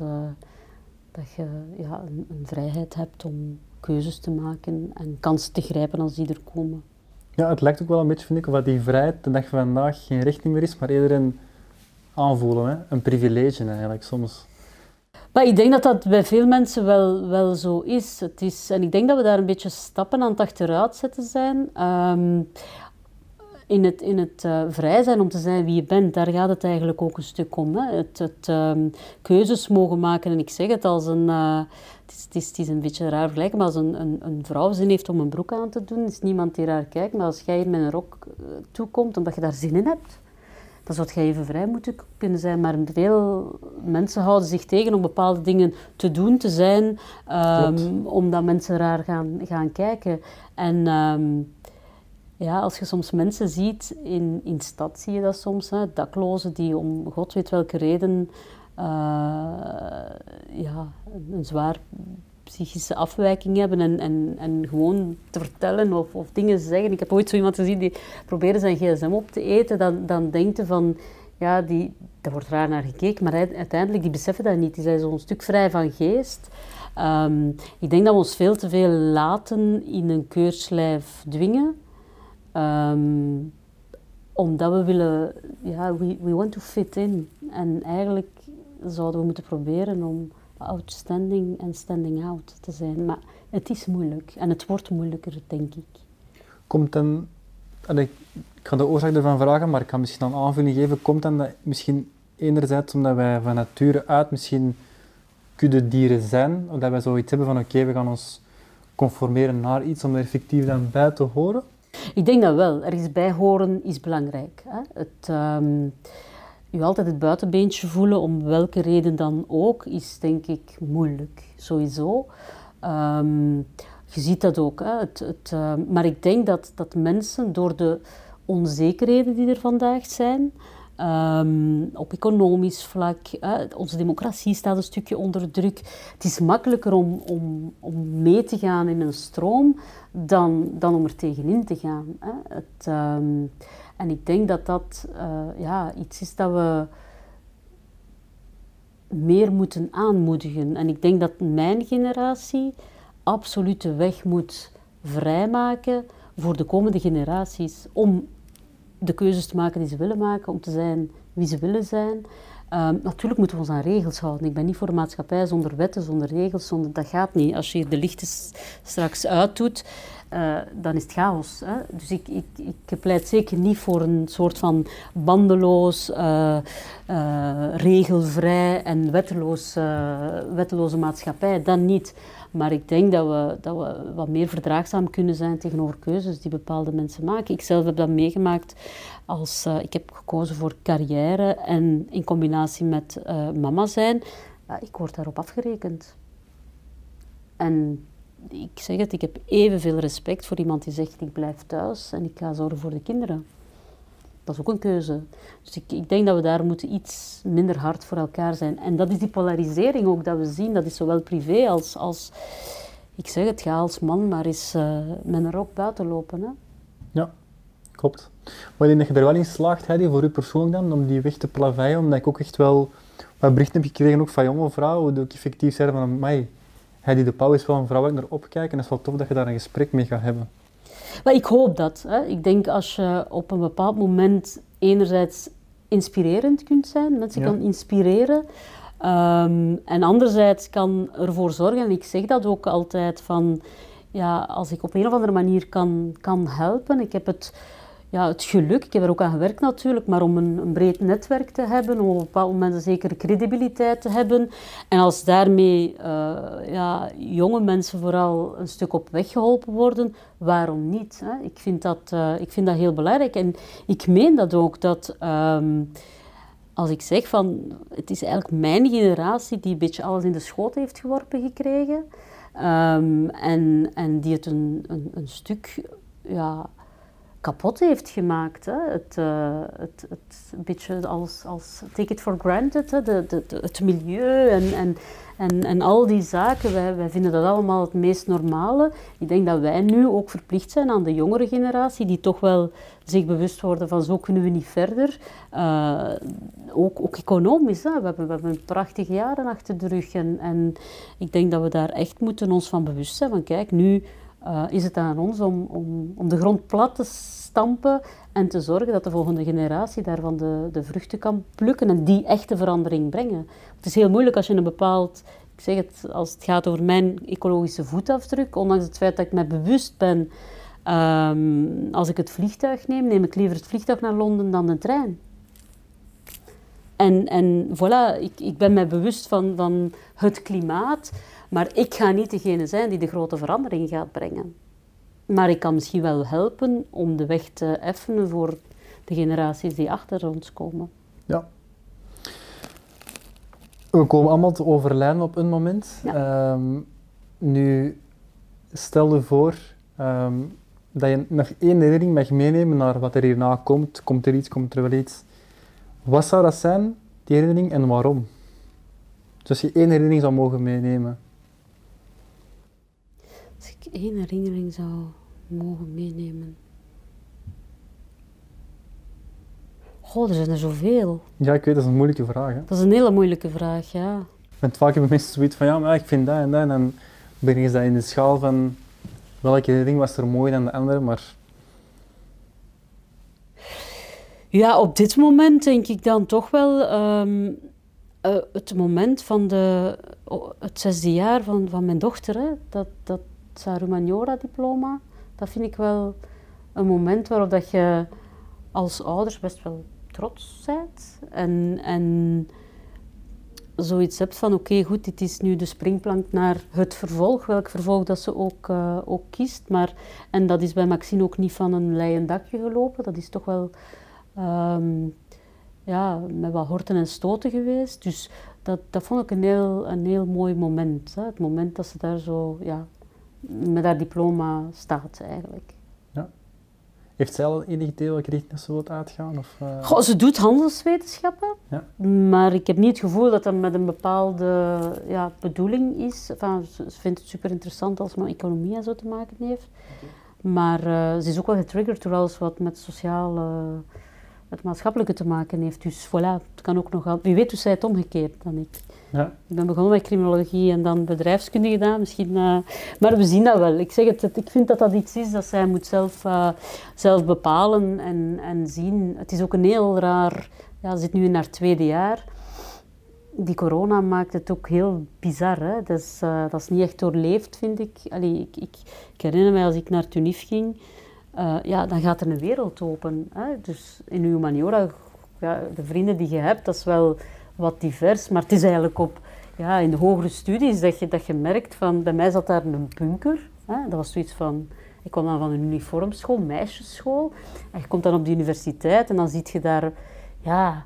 [SPEAKER 6] dat je ja, een, vrijheid hebt om keuzes te maken en kansen te grijpen als die er komen.
[SPEAKER 5] Ja, het lijkt ook wel een beetje, vind ik, dat die vrijheid de dag van vandaag geen richting meer is, maar eerder een aanvoelen, hè? een privilege eigenlijk soms.
[SPEAKER 6] Maar ik denk dat dat bij veel mensen wel, wel zo is. Het is. En ik denk dat we daar een beetje stappen aan het achteruit zetten zijn. Um, in het, in het uh, vrij zijn om te zijn wie je bent, daar gaat het eigenlijk ook een stuk om. Hè. Het, het um, keuzes mogen maken. En ik zeg het als een... Uh, het, is, het, is, een beetje raar vergelijken, maar als een, een, een, vrouw zin heeft om een broek aan te doen, is niemand die raar kijkt. Maar als jij hier met een rok uh, toekomt omdat je daar zin in hebt, dan zou je even vrij moeten kunnen zijn. Maar veel mensen houden zich tegen om bepaalde dingen te doen, te zijn, um, omdat mensen raar gaan, gaan kijken. En um, ja, als je soms mensen ziet in, in stad, zie je dat soms, hè, daklozen die om god weet welke reden uh, ja, een zwaar psychische afwijking hebben en, en, en gewoon te vertellen of, of dingen zeggen. Ik heb ooit zo iemand gezien die probeerde zijn gsm op te eten. Dan, dan denkt je van, ja, die, daar wordt raar naar gekeken, maar uiteindelijk die beseffen dat niet. Die zijn zo'n stuk vrij van geest. Um, ik denk dat we ons veel te veel laten in een keurslijf dwingen. Um, omdat we willen, ja, we, we want to fit in. En eigenlijk zouden we moeten proberen om outstanding en standing out te zijn. Maar het is moeilijk en het wordt moeilijker, denk ik.
[SPEAKER 5] Komt dan, ik ga de oorzaak ervan vragen, maar ik kan misschien dan aanvulling geven. Komt dan dat misschien enerzijds omdat wij van nature uit misschien kudde dieren zijn, of dat wij zoiets hebben van oké, okay, we gaan ons conformeren naar iets om er effectief dan bij te horen?
[SPEAKER 6] Ik denk dat wel. Ergens bij horen is belangrijk. Hè? Het, um, je altijd het buitenbeentje voelen, om welke reden dan ook, is denk ik moeilijk. Sowieso. Um, je ziet dat ook. Hè? Het, het, uh, maar ik denk dat, dat mensen door de onzekerheden die er vandaag zijn, Um, op economisch vlak. Onze democratie staat een stukje onder druk. Het is makkelijker om, om, om mee te gaan in een stroom dan, dan om er tegenin te gaan. Hè. Het, um, en ik denk dat dat uh, ja, iets is dat we meer moeten aanmoedigen. En ik denk dat mijn generatie absoluut de weg moet vrijmaken voor de komende generaties om de keuzes te maken die ze willen maken, om te zijn wie ze willen zijn. Um, natuurlijk moeten we ons aan regels houden. Ik ben niet voor een maatschappij zonder wetten, zonder regels. Zonder, dat gaat niet. Als je de lichten straks uitdoet, uh, dan is het chaos. Hè? Dus ik, ik, ik pleit zeker niet voor een soort van bandeloos, uh, uh, regelvrij en wetteloos, wetteloze maatschappij. Dat niet. Maar ik denk dat we, dat we wat meer verdraagzaam kunnen zijn tegenover keuzes die bepaalde mensen maken. Ik zelf heb dat meegemaakt als ik heb gekozen voor carrière en in combinatie met mama zijn. Ik word daarop afgerekend. En ik zeg het, ik heb evenveel respect voor iemand die zegt ik blijf thuis en ik ga zorgen voor de kinderen. Dat is ook een keuze. Dus ik, ik, denk dat we daar moeten iets minder hard voor elkaar zijn. En dat is die polarisering ook dat we zien. Dat is zowel privé als, als ik zeg het, ga als man maar eens uh, met een rok buiten lopen. Hè?
[SPEAKER 5] Ja, klopt. Maar ik je er wel in slaagt, voor u persoonlijk dan, om die weg te plaveien, omdat ik ook echt wel wat berichten heb gekregen ook van jonge vrouwen, die ook effectief zeiden van, mij, Heidi de Pauw is wel een vrouw waar ik naar opkijk en het is wel tof dat je daar een gesprek mee gaat hebben.
[SPEAKER 6] Maar ik hoop dat. Hè. Ik denk als je op een bepaald moment enerzijds inspirerend kunt zijn, mensen
[SPEAKER 5] Ja.
[SPEAKER 6] kan inspireren. Ehm, en anderzijds kan ervoor zorgen, en ik zeg dat ook altijd, van ja, als ik op een of andere manier kan, kan helpen. Ik heb het, ja, het geluk, ik heb er ook aan gewerkt natuurlijk, maar om een, een breed netwerk te hebben, om op een bepaald moment een zekere credibiliteit te hebben. En als daarmee eh, ja, jonge mensen vooral een stuk op weg geholpen worden, waarom niet? Hè? Ik, vind dat, eh, ik vind dat heel belangrijk en ik meen dat ook, dat... ehm, als ik zeg van het is eigenlijk mijn generatie die een beetje alles in de schoot heeft geworpen gekregen ehm, en, en die het een, een, een stuk ja, kapot heeft gemaakt. Hè. Het, eh, het, het een beetje als, als take it for granted. De, de, het milieu en, en, en, en al die zaken. Wij, wij vinden dat allemaal het meest normale. Ik denk dat wij nu ook verplicht zijn aan de jongere generatie, die toch wel zich bewust worden van zo kunnen we niet verder. Eh, ook, ook economisch. We, hebben, we hebben prachtige jaren achter de rug. En, en ik denk dat we daar echt moeten ons van bewust zijn. Van kijk, nu eh, is het aan ons om, om, om de grond plat te stampen en te zorgen dat de volgende generatie daarvan de, de vruchten kan plukken en die echte verandering brengen. Het is heel moeilijk als je een bepaald, ik zeg het, als het gaat over mijn ecologische voetafdruk, ondanks het feit dat ik me bewust ben, ehm, als ik het vliegtuig neem, neem ik liever het vliegtuig naar Londen dan de trein. En, en voilà, ik, ik ben mij bewust van, van het klimaat, maar ik ga niet degene zijn die de grote verandering gaat brengen. Maar ik kan misschien wel helpen om de weg te effenen voor de generaties die achter ons komen.
[SPEAKER 5] Ja. We komen allemaal te overlijden op een moment.
[SPEAKER 6] Ja.
[SPEAKER 5] Ehm, nu, stel je voor ehm, dat je nog één herinnering mag meenemen naar wat er hierna komt. Komt er iets, komt er wel iets. Wat zou dat zijn, die herinnering, en waarom? Dus als je één herinnering zou mogen meenemen.
[SPEAKER 6] Één herinnering zou mogen meenemen. Goh, er zijn er zoveel.
[SPEAKER 5] Ja, ik weet, dat is een moeilijke vraag. Hè?
[SPEAKER 6] Dat is een hele moeilijke vraag, ja.
[SPEAKER 5] Want vaak hebben mensen zoiets van, ja, maar ik vind dat en dat. En dan brengen ze dat in de schaal van welke herinnering was er mooier dan de andere, maar
[SPEAKER 6] Ja, op dit moment denk ik dan toch wel ehm, eh, het moment van de, oh, het zesde jaar van, van mijn dochter, hè, dat, dat Sarumaniora-diploma, dat vind ik wel een moment waarop dat je als ouders best wel trots bent. En, en zoiets hebt van, oké, goed, dit is nu de springplank naar het vervolg, welk vervolg dat ze ook, eh, ook kiest. Maar, en dat is bij Maxine ook niet van een leien dakje gelopen, dat is toch wel ehm, ja, met wat horten en stoten geweest. Dus dat, dat vond ik een heel, een heel mooi moment. Hè? Het moment dat ze daar zo, ja, met haar diploma staat eigenlijk.
[SPEAKER 5] heeft zij al enig welke richting ze wilt uitgaan? Of, eh,
[SPEAKER 6] Goh, ze doet handelswetenschappen,
[SPEAKER 5] Ja.
[SPEAKER 6] maar ik heb niet het gevoel dat dat met een bepaalde ja, bedoeling is. Enfin, ze, vindt het super interessant als het met economie en zo te maken heeft. Maar eh, ze is ook wel getriggerd door alles wat met sociaal, eh, met maatschappelijke te maken heeft. Dus voilà, het kan ook nog al. Wie weet hoe zij het omgekeerd dan ik.
[SPEAKER 5] ja.
[SPEAKER 6] Ik ben begonnen met criminologie en dan bedrijfskunde gedaan. Misschien, eh, maar we zien dat wel. Ik, zeg het, het- ik vind dat dat iets is dat zij moet zelf, eh, zelf bepalen en, en zien. Het is ook een heel raar... Ja, ze zit nu in haar tweede jaar. Die corona maakt het ook heel bizar. Hè? Dat, is, eh, dat is niet echt doorleefd, vind ik. Allee, ik, ik. Ik herinner mij als ik naar Tunif ging, eh, ja, dan gaat er een wereld open. Hè? Dus in uw humaniora, ja, de vrienden die je hebt, dat is wel wat divers, maar het is eigenlijk op, ja, in de hogere studies dat je, dat je merkt van, bij mij zat daar een bunker. Hè? Dat was zoiets van, ik kwam dan van een uniformschool, meisjesschool, en je komt dan op de universiteit en dan zie je daar, ja,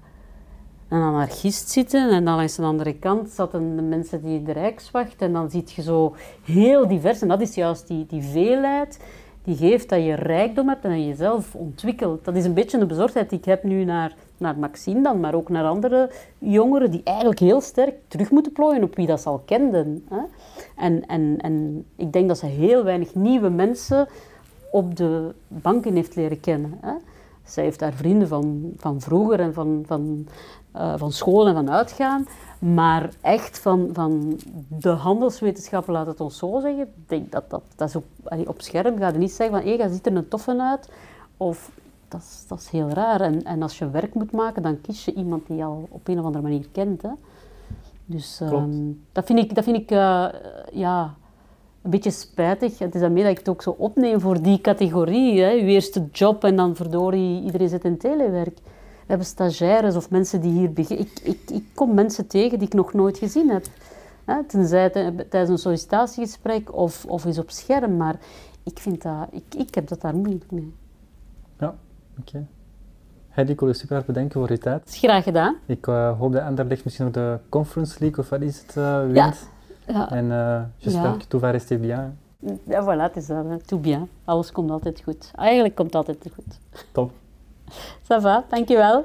[SPEAKER 6] een anarchist zitten en dan langs de andere kant zaten de mensen die de Rijkswacht en dan zie je zo heel divers en dat is juist die, die veelheid die geeft dat je rijkdom hebt en dat je jezelf ontwikkelt. Dat is een beetje een bezorgdheid die ik heb nu naar, naar Maxine dan, maar ook naar andere jongeren die eigenlijk heel sterk terug moeten plooien op wie dat ze al kenden. Hè? En, en, en ik denk dat ze heel weinig nieuwe mensen op de banken heeft leren kennen. Hè? Zij heeft haar vrienden van, van vroeger en van, van, eh, van school en van uitgaan. Maar echt van, van de handelswetenschappen, laat het ons zo zeggen. Ik denk dat, dat, dat is op, allee, op scherm gaat je niet zeggen van hé, hey, ziet er een toffe uit. Of dat, is, dat is heel raar. En, en als je werk moet maken, dan kies je iemand die je al op een of andere manier kent. Hè. Dus ehm, dat vind ik, dat vind ik eh, ja, een beetje spijtig. Het is daarmee dat ik het ook zo opneem voor die categorie. Hè. Uw eerste job en dan verdorie, iedereen zit in telewerk. We hebben stagiaires of mensen die hier beginnen. Ik, ik, ik kom mensen tegen die ik nog nooit gezien heb. Hè, tenzij te- tijdens een sollicitatiegesprek of, of eens op scherm. Maar ik, vind dat, ik, ik heb dat daar moeilijk mee.
[SPEAKER 5] Ja, oké. Heidi, ik wil je super hard bedanken voor je tijd.
[SPEAKER 6] Is graag gedaan.
[SPEAKER 5] Ik eh, hoop dat Anderlecht misschien nog de Conference League of wat is het, eh, wint.
[SPEAKER 6] Ja,
[SPEAKER 5] En eh j'espère
[SPEAKER 6] Ja.
[SPEAKER 5] que tout va rester bien.
[SPEAKER 6] ja voilà, het is dat. Tout bien. Alles komt altijd goed. Eigenlijk komt het altijd goed.
[SPEAKER 5] Top.
[SPEAKER 6] Ça va, dankjewel.